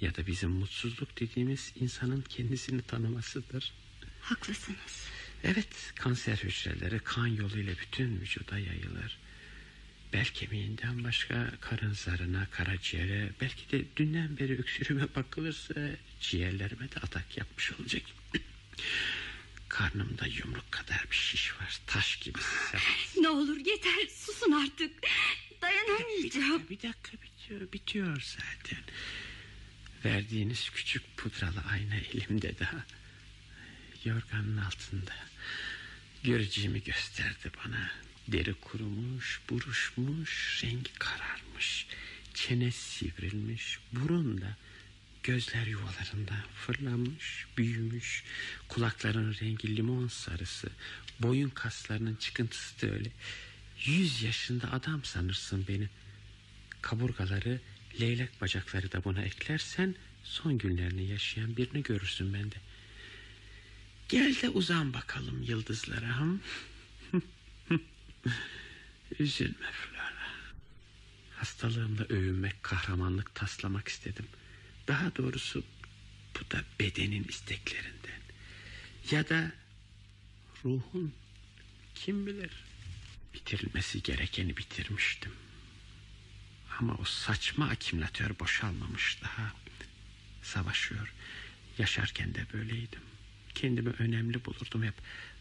ya da bizim mutsuzluk dediğimiz insanın kendisini tanımasıdır. Haklısınız. Evet kanser hücreleri kan yoluyla bütün vücuda yayılır. Bel kemiğinden başka karın zarına, karaciğere, belki de dünden beri öksürüme bakılırsa ciğerlerime de atak yapmış olacak. [CLEARS THROAT] Karnımda yumruk kadar bir şiş var, taş gibi sert. Ne olur yeter susun artık. Dayanamayacağım. Bir dakika bitiyor, bitiyor zaten. Verdiğiniz küçük pudralı ayna elimde daha. Yorganın altında. Göreceğimi gösterdi bana. Deri kurumuş, buruşmuş, rengi kararmış. Çene sivrilmiş, burun da gözler yuvalarında fırlamış, büyümüş. Kulakların rengi limon sarısı, boyun kaslarının çıkıntısı da öyle. Yüz yaşında adam sanırsın beni. Kaburgaları, leylek bacakları da buna eklersen son günlerini yaşayan birini görürsün bende. Gel de uzan bakalım yıldızlara. [LAUGHS] Üzülme Flora. Hastalığımla övünmek, kahramanlık taslamak istedim. Daha doğrusu bu da bedenin isteklerinden. Ya da ruhun kim bilir bitirilmesi gerekeni bitirmiştim. Ama o saçma akümülatör boşalmamış daha. Savaşıyor. Yaşarken de böyleydim. Kendimi önemli bulurdum hep.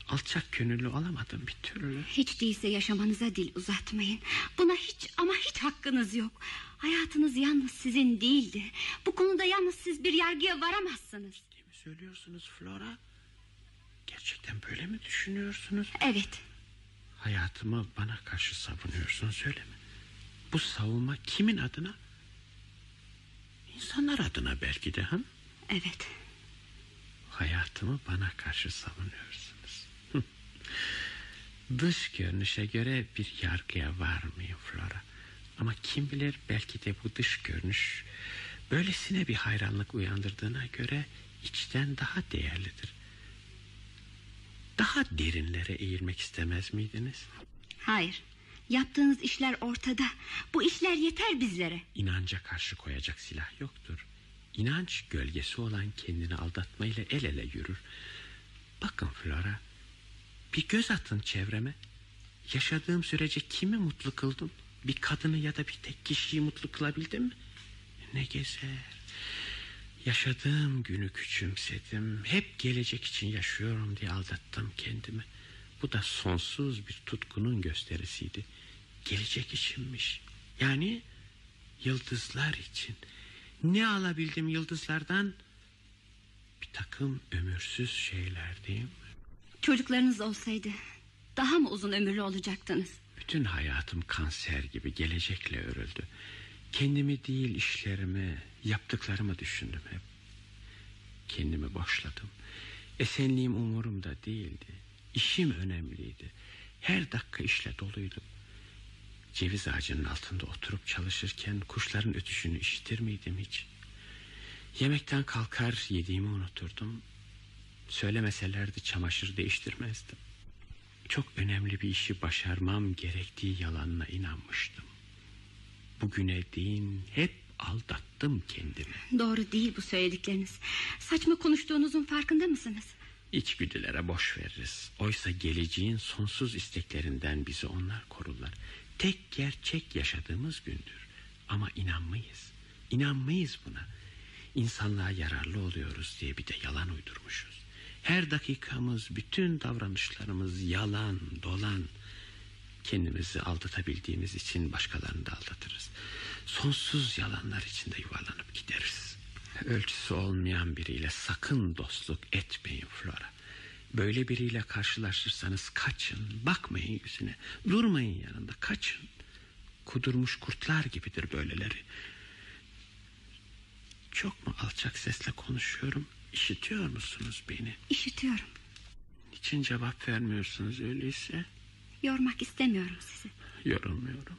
Alçak gönüllü olamadım bir türlü. Hiç değilse yaşamanıza dil uzatmayın. Buna hiç ama hiç hakkınız yok. Hayatınız yalnız sizin değildi. Bu konuda yalnız siz bir yargıya varamazsınız. Değil mi söylüyorsunuz Flora? Gerçekten böyle mi düşünüyorsunuz? Evet. Hayatımı bana karşı savunuyorsun söyleme. Bu savunma kimin adına? İnsanlar adına belki de ha? Evet. Hayatımı bana karşı savunuyorsunuz. [LAUGHS] Dış görünüşe göre bir yargıya varmayın Flora. Ama kim bilir belki de bu dış görünüş böylesine bir hayranlık uyandırdığına göre içten daha değerlidir. Derinlere eğilmek istemez miydiniz? Hayır. Yaptığınız işler ortada. Bu işler yeter bizlere. İnanca karşı koyacak silah yoktur. İnanç gölgesi olan kendini aldatmayla el ele yürür. Bakın Flora, bir göz atın çevreme. Yaşadığım sürece kimi mutlu kıldım? Bir kadını ya da bir tek kişiyi mutlu kılabildim mi? Ne gezer. Yaşadığım günü küçümsedim. Hep gelecek için yaşıyorum diye aldattım kendimi. Bu da sonsuz bir tutkunun gösterisiydi. Gelecek içinmiş. Yani yıldızlar için. Ne alabildim yıldızlardan? Bir takım ömürsüz şeyler değil mi? Çocuklarınız olsaydı daha mı uzun ömürlü olacaktınız? Bütün hayatım kanser gibi gelecekle örüldü. Kendimi değil işlerimi, yaptıklarımı düşündüm hep. Kendimi boşladım. Esenliğim umurumda değildi. İşim önemliydi. Her dakika işle doluydum. Ceviz ağacının altında oturup çalışırken kuşların ötüşünü işitir miydim hiç? Yemekten kalkar yediğimi unuturdum. Söylemeselerdi çamaşır değiştirmezdim. Çok önemli bir işi başarmam gerektiği yalanına inanmıştım. Bugüne değin hep aldattım kendimi. Doğru değil bu söyledikleriniz. Saçma konuştuğunuzun farkında mısınız? İçgüdülere boş veririz. Oysa geleceğin sonsuz isteklerinden bizi onlar korurlar. Tek gerçek yaşadığımız gündür. Ama inanmayız. İnanmayız buna. İnsanlığa yararlı oluyoruz diye bir de yalan uydurmuşuz. Her dakikamız, bütün davranışlarımız yalan, dolan. Kendimizi aldatabildiğimiz için başkalarını da aldatırız. Sonsuz yalanlar içinde yuvarlanıp gideriz. Ölçüsü olmayan biriyle sakın dostluk etmeyin Flora. Böyle biriyle karşılaşırsanız kaçın, bakmayın yüzüne, durmayın yanında, kaçın. Kudurmuş kurtlar gibidir böyleleri. Çok mu alçak sesle konuşuyorum? İşitiyor musunuz beni? İşitiyorum. Niçin cevap vermiyorsunuz öyleyse? Yormak istemiyorum sizi. Yorulmuyorum.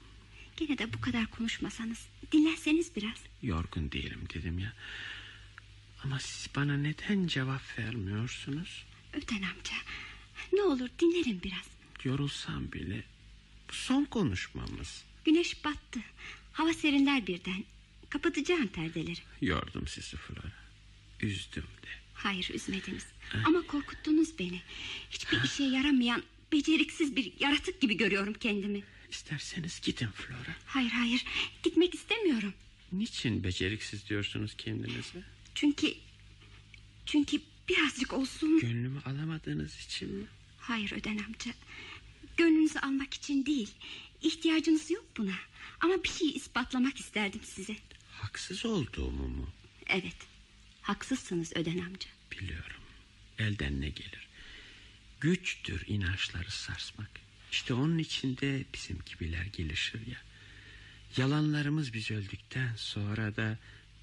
Gene de bu kadar konuşmasanız dinlenseniz biraz. Yorgun değilim dedim ya. Ama siz bana neden cevap vermiyorsunuz? Öden amca ne olur dinlerim biraz. Yorulsam bile bu son konuşmamız. Güneş battı. Hava serinler birden. Kapatacağım perdeleri. Yordum sizi Flora. Üzdüm de. Hayır üzmediniz. Ama korkuttunuz beni. Hiçbir işe yaramayan beceriksiz bir yaratık gibi görüyorum kendimi. İsterseniz gidin Flora. Hayır hayır gitmek istemiyorum. Niçin beceriksiz diyorsunuz kendinize? Çünkü çünkü birazcık olsun. Gönlümü alamadığınız için mi? Hayır Öden amca. Gönlünüzü almak için değil. İhtiyacınız yok buna. Ama bir şey ispatlamak isterdim size. Haksız olduğumu mu? Evet. Haksızsınız Öden amca. Biliyorum. Elden ne gelir? Güçtür inançları sarsmak. İşte onun içinde bizim gibiler gelişir ya. Yalanlarımız biz öldükten sonra da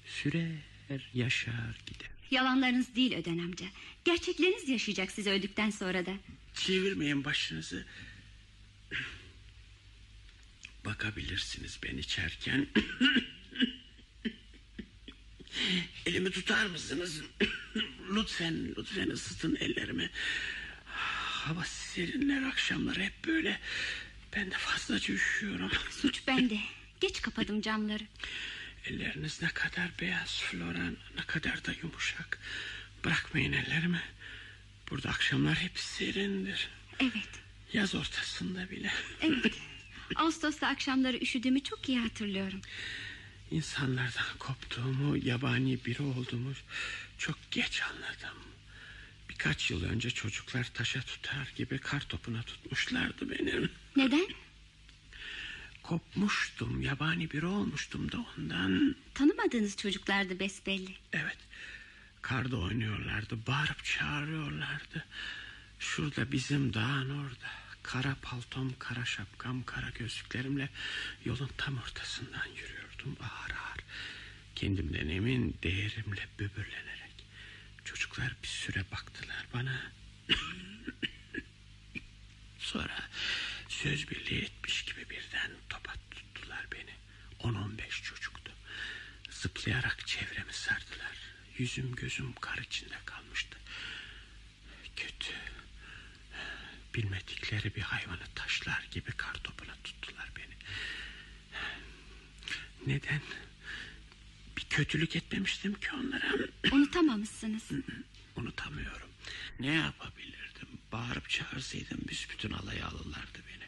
sürer, yaşar gider. Yalanlarınız değil Öden amca. Gerçekleriniz yaşayacak siz öldükten sonra da. Çevirmeyin başınızı. Bakabilirsiniz ben içerken. [COUGHS] Elimi tutar mısınız? [COUGHS] lütfen, lütfen ısıtın ellerimi. Hava serinler akşamlar hep böyle. Ben de fazlaca üşüyorum. Suç bende. Geç kapadım camları. Elleriniz ne kadar beyaz Flora, ne kadar da yumuşak. Bırakmayın ellerimi. Burada akşamlar hep serindir. Evet. Yaz ortasında bile. Evet. Ağustos'ta akşamları üşüdüğümü çok iyi hatırlıyorum. İnsanlardan koptuğumu, yabani biri olduğumu çok geç anladım. Birkaç yıl önce çocuklar taşa tutar gibi kar topuna tutmuşlardı benim. Neden? Kopmuştum, yabani biri olmuştum da ondan. Tanımadığınız çocuklardı besbelli. Evet, karda oynuyorlardı, bağırıp çağırıyorlardı. Şurada bizim dağın orada. Kara paltom, kara şapkam, kara gözlüklerimle yolun tam ortasından yürüyordum ağır ağır. Kendimden emin değerimle böbürlenerek. Çocuklar bir süre baktılar bana. [CLEARS THROAT] Sonra söz birliği etmiş gibi birden topa tuttular beni. 10-15 çocuktu. Zıplayarak çevremi sardılar. Yüzüm gözüm kar içinde kalmıştı. Kötü. Bilmedikleri bir hayvanı taşlar gibi kar topuna tuttular beni. Neden? Kötülük etmemiştim ki onlara. [CLEARS THROAT] Unutamamışsınız. Unutamıyorum. Ne yapabilirdim? Bağırıp çağırsaydım büsbütün alaya alırlardı beni.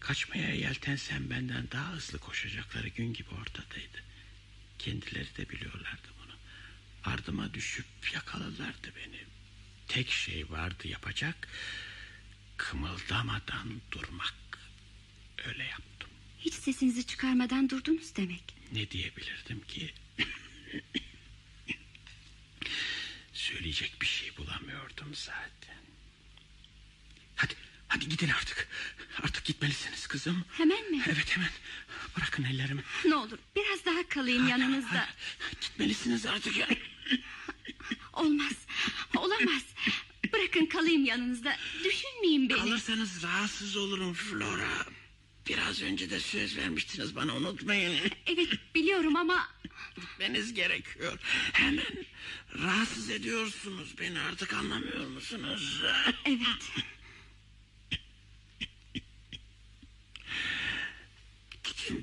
Kaçmaya yeltensem benden daha hızlı koşacakları gün gibi ortadaydı. Kendileri de biliyorlardı bunu. Ardıma düşüp yakaladılardı beni. Tek şey vardı yapacak. Kımıldamadan durmak. Öyle yaptım. Hiç sesinizi çıkarmadan durdunuz demek. Ne diyebilirdim ki? Söyleyecek bir şey bulamıyordum zaten. Hadi, hadi gidin artık. Artık gitmelisiniz kızım. Hemen mi? Evet hemen. Bırakın ellerimi. Ne olur biraz daha kalayım yanınızda. Gitmelisiniz artık ya. Olmaz. Olamaz. Bırakın kalayım yanınızda. Düşünmeyin beni. Kalırsanız rahatsız olurum Flora. Biraz önce de söz vermiştiniz bana unutmayın. Evet biliyorum ama... Gitmeniz gerekiyor. Hemen rahatsız ediyorsunuz beni artık anlamıyor musunuz? Evet.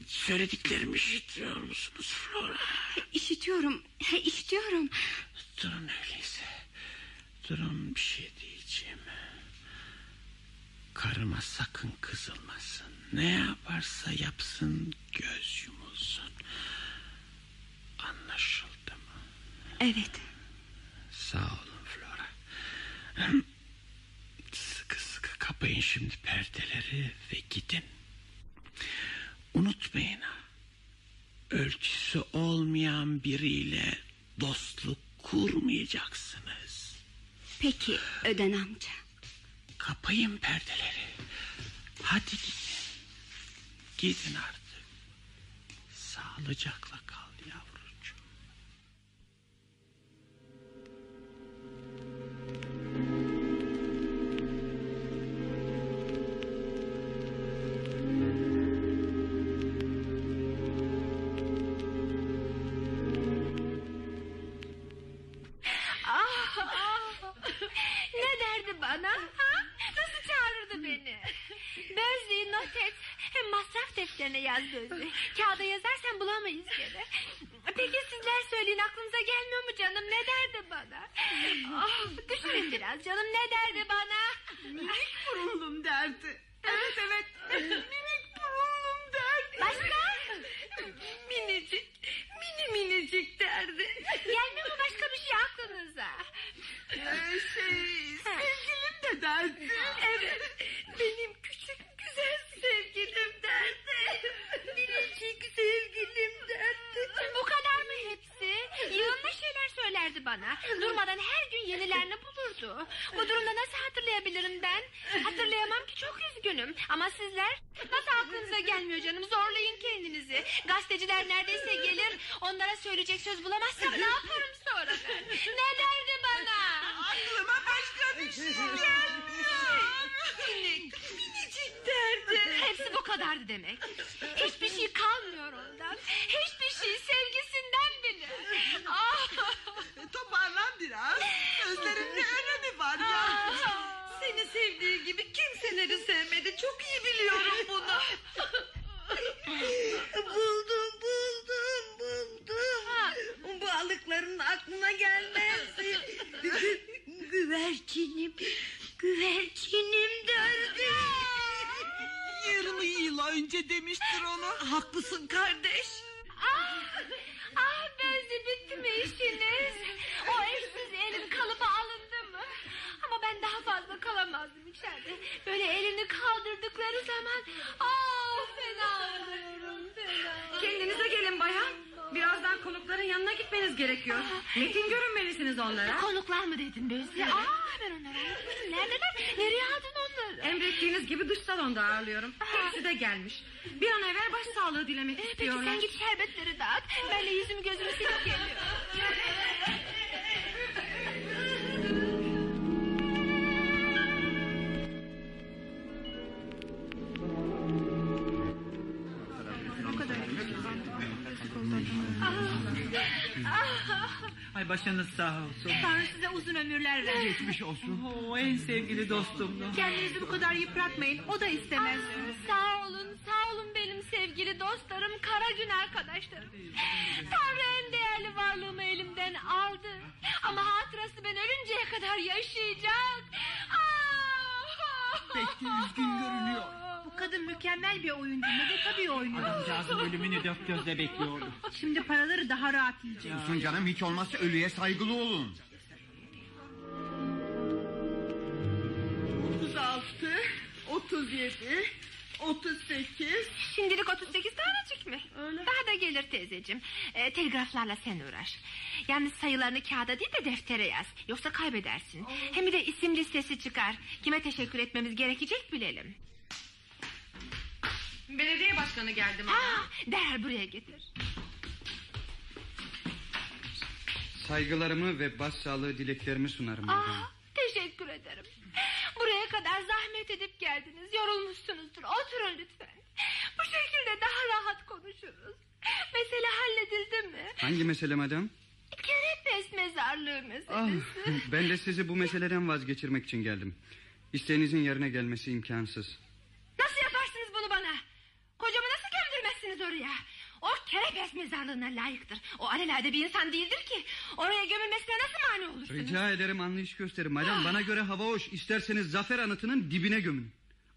Söylediklerimi işitiyor musunuz Flora? İşitiyorum. He, işitiyorum. Durun öyleyse. Durun bir şey diyeceğim. Karıma sakın kızılmasın. Ne yaparsa yapsın göz yumulsun. Anlaşıldı mı? Evet. Sağ olun Flora. Sıkı sıkı kapayın şimdi perdeleri ve gidin. Unutmayın ha. Ölçüsü olmayan biriyle dostluk kurmayacaksınız. Peki Öden amca. Kapayın perdeleri. Hadi gidin. Gidin artık. Sağlıcakla kal yavrucuğum. ne derdi bana? Ha? Nasıl çağırırdı beni? Bözlüğü not et. Masraf defterine yaz Bözlüğü. Kağıda yazarsan bulamayız gene. Peki sizler söyleyin aklınıza gelmiyor mu canım? Ne derdi bana? Ah, düşünün biraz canım ne derdi bana? Minik burunlum derdi. Evet evet. Minik burunlum derdi. Başka? Minicik, mini minicik derdi. Gelmiyor mu başka bir şey aklınıza? Ee, şey sevgilim de derdi. Evet, benim küçük güzel sevgilim derdi. Minicik sevgilim derdi. Bu kadar mı hepsi? Yığınla şeyler söylerdi bana. Durmadan her gün yenilerini bulurdu. Bu durumda nasıl hatırlayabilirim ben? Hatırlayamam ki çok üzgünüm. Ama sizler nasıl aklınıza gelmiyor canım? Zorlayın kendinizi. Gazeteciler neredeyse gelir. Onlara söyleyecek söz bulamazsam ne yaparım sonra ben? Ne derdi bana? Aklıma başka bir şey gelmiyor. [LAUGHS] Derdi. Hepsi bu kadardı demek. Hiçbir şey kalmıyor ondan. Hiçbir şey sevgisinden bile. Ah! Toparlan biraz. Sözlerin ne önemi var ya. Seni sevdiği gibi kimseleri sevmedi. Çok iyi biliyorum bunu. buldum, buldum, buldum. Bu alıkların aklına gelmez. güvercinim, güvercinim derdi. Yarım yıl önce demiştir onu. Haklısın kardeş. Ah! Ah bitti mi işiniz? O eşsiz elin kalıbı alındı mı? Ama ben daha fazla kalamazdım içeride. Böyle elini kaldırdıkları zaman... Ah fena oluyorum fena. Kendinize gelin bayan. Birazdan konukların yanına gitmeniz gerekiyor. Metin görünmelisiniz onlara. Konuklar mı dedin Bözü? Aa ben onları unuttum. Neredeler? Nereye aldın onları? Emrettiğiniz gibi dış salonda ağırlıyorum. Hepsi de gelmiş. Bir an evvel başsağlığı dilemek Ee, Peki istiyorlar. sen git şerbetleri dağıt. Ben de yüzümü gözümü silip geliyorum. [LAUGHS] Ay başınız sağ olsun. Tanrı size uzun ömürler versin. Geçmiş olsun. Oo, en sevgili dostumdu. Kendinizi bu kadar yıpratmayın. O da istemez. Sağ olun, sağ olun benim sevgili dostlarım, kara gün arkadaşlarım. Tanrı en değerli varlığımı elimden aldı. Ama hatırası ben ölünceye kadar yaşayacak. Ah! Pek de üzgün görünüyor. Mükemmel bir oyuncu. Ne de tabii oynuyor. Adamcağızın ölümünü dört gözle bekliyordu. Şimdi paraları daha rahat yiyecek. Olsun canım hiç olmazsa ölüye saygılı olun. 36, 37, 38. Şimdilik 38 tanecik mi? Daha da gelir teyzeciğim. Ee, telgraflarla sen uğraş. Yalnız sayılarını kağıda değil de deftere yaz. Yoksa kaybedersin. Hem bir de isim listesi çıkar. Kime teşekkür etmemiz gerekecek bilelim. Belediye başkanı geldi Ha, derhal buraya getir. Saygılarımı ve başsağlığı dileklerimi sunarım. efendim. Ah, teşekkür ederim. Buraya kadar zahmet edip geldiniz. Yorulmuşsunuzdur. Oturun lütfen. Bu şekilde daha rahat konuşuruz. Mesele halledildi mi? Hangi mesele madem? Kerepes mezarlığı meselesi. Ah, ben de sizi bu meseleden vazgeçirmek için geldim. İsteğinizin yerine gelmesi imkansız. Nasıl yaparsınız bunu bana? Kocamı nasıl gömdürmezsiniz oraya? O kerepes mezarlığına layıktır. O alelade bir insan değildir ki. Oraya gömülmesine nasıl mani olursunuz? Rica ederim anlayış gösterin madem. Bana göre hava hoş. İsterseniz zafer anıtının dibine gömün.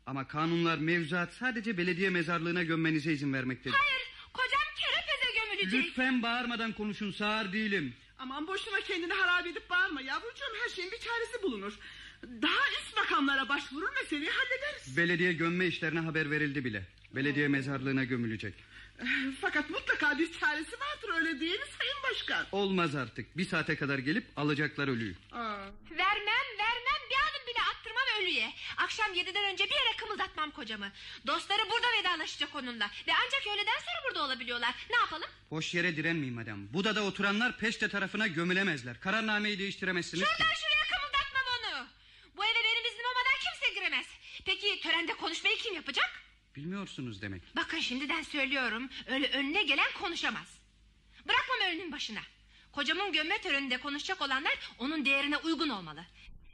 Ama kanunlar mevzuat sadece belediye mezarlığına gömmenize izin vermektedir. Hayır kocam kerepeze gömülecek. Lütfen bağırmadan konuşun sağır değilim. Aman boşuna kendini harap edip bağırma yavrucuğum. Her şeyin bir çaresi bulunur. Daha üst makamlara başvurur meseleyi hallederiz. Belediye gömme işlerine haber verildi bile. Belediye mezarlığına gömülecek. [LAUGHS] Fakat mutlaka bir çaresi vardır öyle değil mi Sayın Başkan? Olmaz artık. Bir saate kadar gelip alacaklar ölüyü. Vermem vermem bir adım bile attırmam ölüye. Akşam yediden önce bir yere kımıldatmam kocamı. Dostları burada vedalaşacak onunla. Ve ancak öğleden sonra burada olabiliyorlar. Ne yapalım? Boş yere direnmeyin madem. Buda'da oturanlar peşte tarafına gömülemezler. Kararnameyi değiştiremezsiniz ki. Şuradan şuraya kımıldatmam onu. Bu eve benim iznim olmadan kimse giremez. Peki törende konuşmayı kim yapacak? Bilmiyorsunuz demek. Bakın şimdiden söylüyorum. Öyle önüne gelen konuşamaz. Bırakmam ölünün başına. Kocamın gömme töreninde konuşacak olanlar onun değerine uygun olmalı.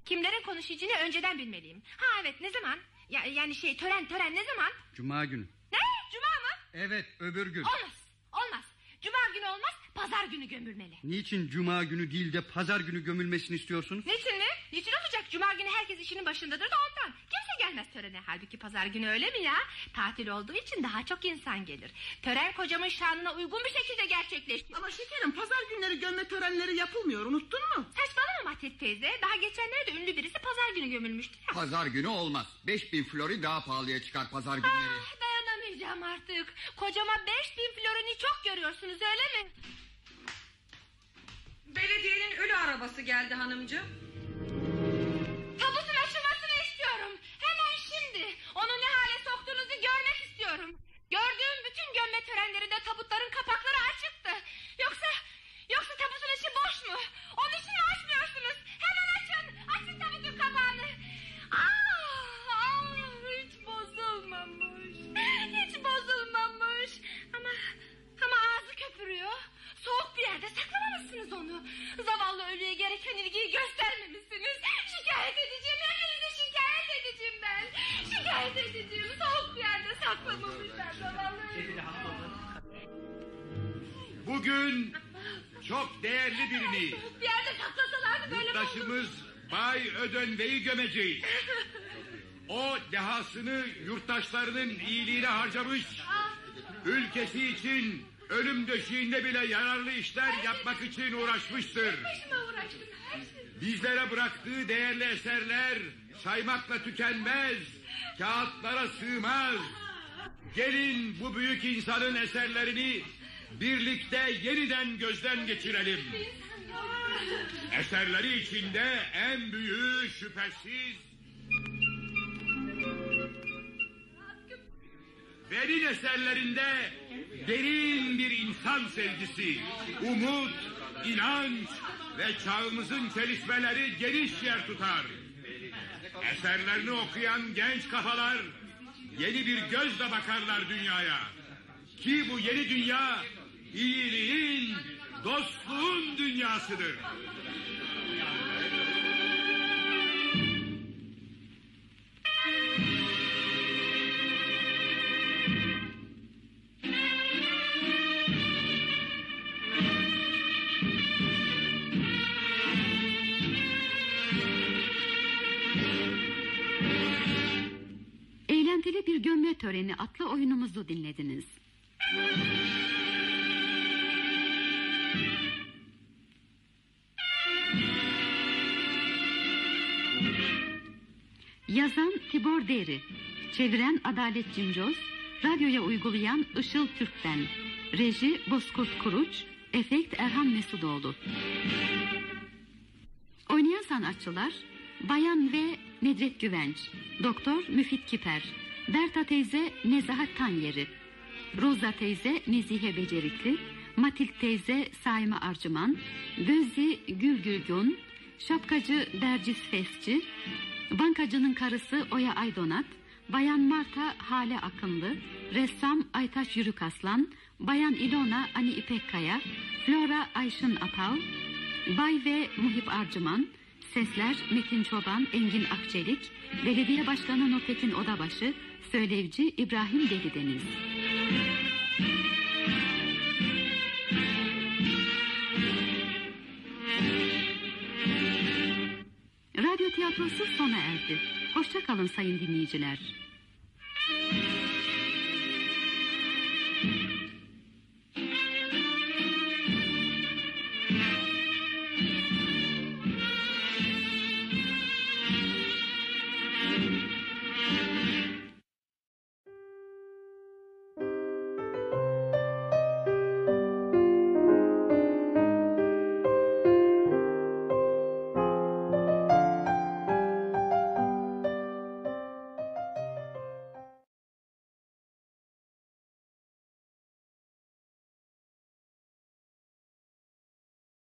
Kimlerin konuşacağını önceden bilmeliyim. Ha evet ne zaman? Ya, yani şey tören tören ne zaman? Cuma günü. Ne? Cuma mı? Evet öbür gün. Olmaz. Olmaz. Cuma günü olmaz. Pazar günü gömülmeli. Niçin cuma günü değil de pazar günü gömülmesini istiyorsunuz? Niçin mi? Niçin olacak? Cuma günü herkes işinin başındadır da ondan. Kimse gelmez törene. Halbuki pazar günü öyle mi ya? Tatil olduğu için daha çok insan gelir. Tören kocamın şanına uygun bir şekilde gerçekleşti. Ama şekerim pazar günleri gömme törenleri yapılmıyor unuttun mu? Saçmalama Mahtet teyze. Daha geçenlerde ünlü birisi pazar günü gömülmüştü ya. Pazar günü olmaz. 5000 flori daha pahalıya çıkar pazar günleri. Ah, dayanamayacağım artık. Kocama beş bin florini çok görüyorsunuz öyle mi? Belediyenin ölü arabası geldi hanımcığım. Tabutun açılmasını istiyorum. Hemen şimdi. Onu ne hale soktuğunuzu görmek istiyorum. Gördüğüm bütün gömme törenlerinde tabutların kapakları açıktı. Yoksa yoksa tabutun içi boş mu? Onun için mi açmıyorsunuz? Soğuk bir yerde saklamamışsınız onu. Zavallı ölüye gereken ilgiyi göstermemişsiniz. Şikayet edeceğim. Hepinizi şikayet edeceğim ben. Şikayet edeceğim. Soğuk bir yerde saklamamışlar zavallı ölüyü. Bugün çok değerli birini Soğuk bir yerde saklasalardı böyle yurttaşımız Bay Ödönve'yi gömeceğiz. O dehasını yurttaşlarının iyiliğine harcamış. Ülkesi için ölüm döşeğinde bile yararlı işler yapmak için uğraşmıştır. Şey. Bizlere bıraktığı değerli eserler saymakla tükenmez, kağıtlara sığmaz. Gelin bu büyük insanın eserlerini birlikte yeniden gözden geçirelim. Eserleri içinde en büyüğü şüphesiz Verin eserlerinde derin bir insan sevgisi, umut, inanç ve çağımızın çelişmeleri geniş yer tutar. Eserlerini okuyan genç kafalar yeni bir gözle bakarlar dünyaya. Ki bu yeni dünya iyiliğin, dostluğun dünyasıdır. Eğlenceli bir gömme töreni adlı oyunumuzu dinlediniz. Yazan Tibor Deri, çeviren Adalet Cimcoz, radyoya uygulayan Işıl Türkten, reji Bozkurt Kuruç, efekt Erhan Mesudoğlu. Oynayan sanatçılar Bayan ve Nedret Güvenç, Doktor Müfit Kiper, Berta teyze Nezahat Tanyeri, Roza teyze Nezihe Becerikli, Matilt teyze Saime Arcıman, Gözzi Gül Gülgün, Şapkacı Bercis Fesçi, Bankacının karısı Oya Aydonat, Bayan Marta Hale Akınlı, Ressam Aytaç Yürükaslan, Bayan İlona Ani İpekkaya, Flora Ayşın Atal, Bay ve Muhip Arcıman, Sesler Metin Çoban, Engin Akçelik, Belediye Başkanı Nurtekin Odabaşı, Söylevci İbrahim Delideniz. Radyo tiyatrosu sona erdi. Hoşça kalın sayın dinleyiciler.